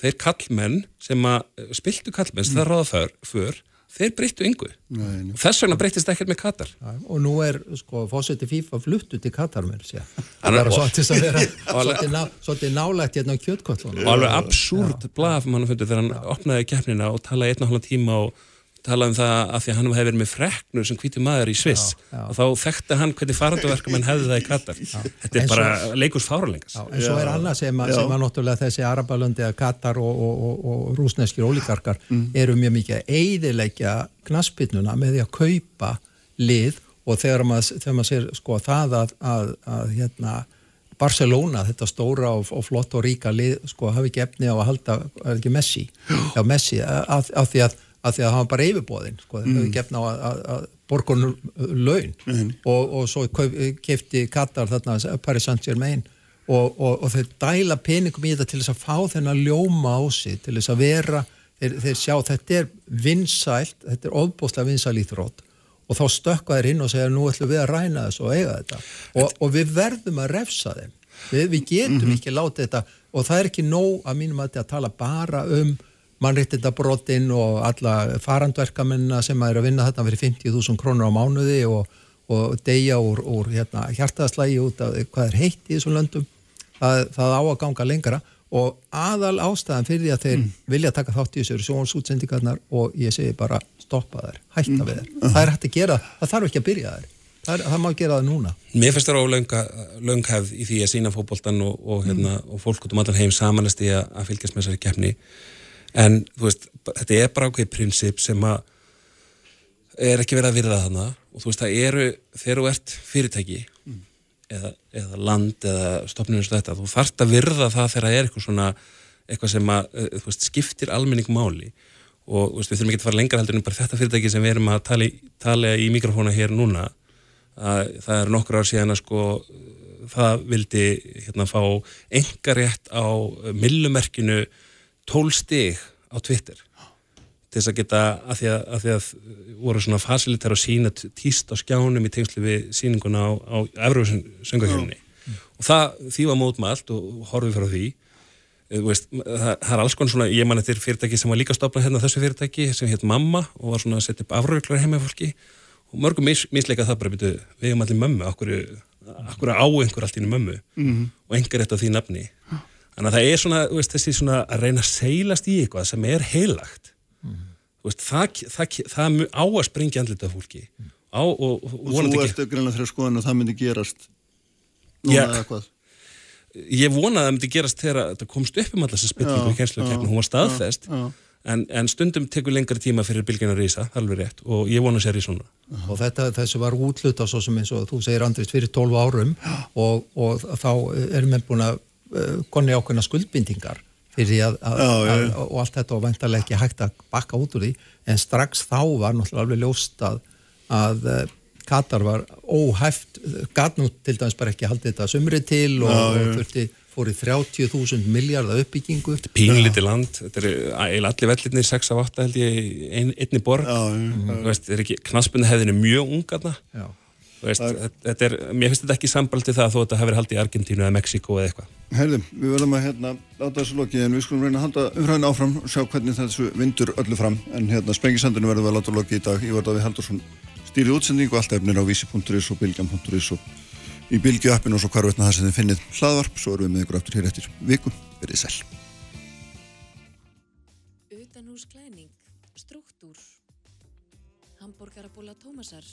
þeir kallmenn sem að spiltu kallmenn sem það ráða för, för þeir breyttu yngu Nei, nei. og þess vegna breyttist ekkert með Katar. Já, og nú er sko fósetti FIFA fluttu til Katar með sér Hann það er- svo til að vera svolítið, ná, svolítið nálægt hérna á kjötkollunum og alveg absúrt blaf mann fundur þegar hann opnaði keppnina og talaði einn og halvan tíma og talaði um það að því að hann hefði verið með freknur sem hvítur maður í Sviss Já, já. og þá þekkti hann hvernig faranduverkum hann hefði það í Katar þetta er En bara leikurs fáralengas Já, en svo er annað sem, að- Já. sem að náttúrulega þessi Arabalöndi að Katar og, og, og, og rúsneskir ólíkarkar Mm. eru mjög mikið að eidilegja knaspinnuna með því að kaupa lið og þegar maður, þegar maður sér sko það að, að, að hérna Barcelona, þetta stóra og, og flott og ríka lið, sko, hafi ekki efni á að halda, er ekki Messi, já Messi af, af því að, að því að hann var bara yfirbóðinn, sko, mm. hafi ekki efni á að, borgunum laun. Og, og svo kefti Katar þarna Paris Saint-Germain. Og, og, og þeir dæla peningum í þetta til þess að fá þennan ljóma á sig til þess að vera, þeir, þeir sjá þetta er vinsælt, þetta er ofbóðslega vinsæl íþrótt. Og þá stökka þeir inn og segja nú ætlum við að ræna þessu og eiga þetta. Og, og við verðum að refsa þeim. Við, við getum ekki látið þetta. Og það er ekki nóg að mínum að þetta að tala bara um mannréttindabrotin og alla farandverkamennina sem er að vinna þetta fyrir 50.000 krónur á mánuði og, og deyja úr, úr hérna, hjartaðslægi út af hvað er heitt í þessum löndum. Það, það á að ganga lengra og aðal ástæðan fyrir því að þeir vilja taka þátt í þessu eru sjónsútsendingarnar og ég segi bara stoppa þær, hætta við þær. Það er hægt að gera, það þarf ekki að byrja þær. Það, er, það má gera það núna. Mér finnst það á lönghefð í því að sína fótboltan og, og, hérna, og fólk út um allan heim að, að fylgjast með þessari keppni en veist, þetta er bara ákveð prinsip sem að er ekki verið að virða þarna. Og þú veist, það eru, þegar þú ert fyrirtæki eða, eða land eða stopnum eins og þetta, þú þarft að virða það þegar það er eitthvað svona eitthvað sem að, eh, veist, skiptir almenning máli. Og veist, við þurfum ekki að fara lengra heldur en bara þetta fyrirtæki sem við erum að tala, í- tala í mikrofóna hér núna. Að það er nokkur ár síðan að sko það vildi hérna fá engarétt á millumerkinu 12 stig á Twitter. Til þess að geta að því að, að, því að voru svona facilitar að sína tíst á skjánum í tengslu við síninguna á, á Evrósson söngahjörni og það, því var mótmælt og horfið frá því. Þú veist, það, það er alls konar svona, ég man eftir fyrirtæki sem var líka stopnað hérna þessu fyrirtæki sem hétt Mamma og var svona að setja upp afröglar heima fólki. Og mörgum mis, misleika það bara byrju, við hefum allir mömmu, okkur, á einhver allt í mömmu? Mhm. og einhver þetta því nafni þannig að það er svona, þú veist, þessi svona að reyna að seilast í eitthvað sem er heilagt þú veist, það, það, það, það á að springja andlita fólki á og, og, Og vonandi þú ekki ert greinlega þeirra skoðan að það myndi gerast núna Já. eða hvað? ég vonaði að það myndi gerast þegar þetta komst upp um alltaf þessa spillingu Já, í kennslukeppni, já, hún var staðfest já, já. En, en stundum tekur lengri tíma fyrir bylgin að rísa, það er alveg rétt og ég vona sér í svona og þetta, þessu var útluta svo sem eins og þú segir Andrist fyrir 12 árum og, og þá erum við búin að konni ákveðna skuldbindingar að, að, Já, já, að, og allt þetta og ventarlega ekki hægt að bakka út úr því. En strax þá var náttúrulega alveg ljóst að, að uh, Katar var óhæft gat nú til dæmis bara ekki haldið þetta sumri til og, Já, já. og þurfti fór í 30.000 miljardar uppbyggingu. Pínlítið land, þetta er eiginlega allir vellirnir 6 af 8 held ég einni borg, þú veist, þetta er ekki knaspunni hefðinu mjög ungarna Já. Veist, þetta er, mér finnst þetta ekki sambald til það þó að þetta hafi verið haldið í Argentínu eða Mexiko eða eitthvað. Herðum, við verðum að hérna láta þessu lokið en við skulum reyna að halda umræðin áfram og sjá hvernig þessu vindur öllu fram. En hérna sprengisandinu verðum við að láta lokið í dag. Ég verði að við Haldursson stýrið útsending og allt efnir á vísi.is og bilgjam.is og í bilgju appinu og svo hvar veitna það sem þið finnið hlaðvarp. Svo erum við með ykkur aftur hér eftir viku. Verið sæl. Utanhús klæðning, struktúr, hambúrgarabóla Tómasar,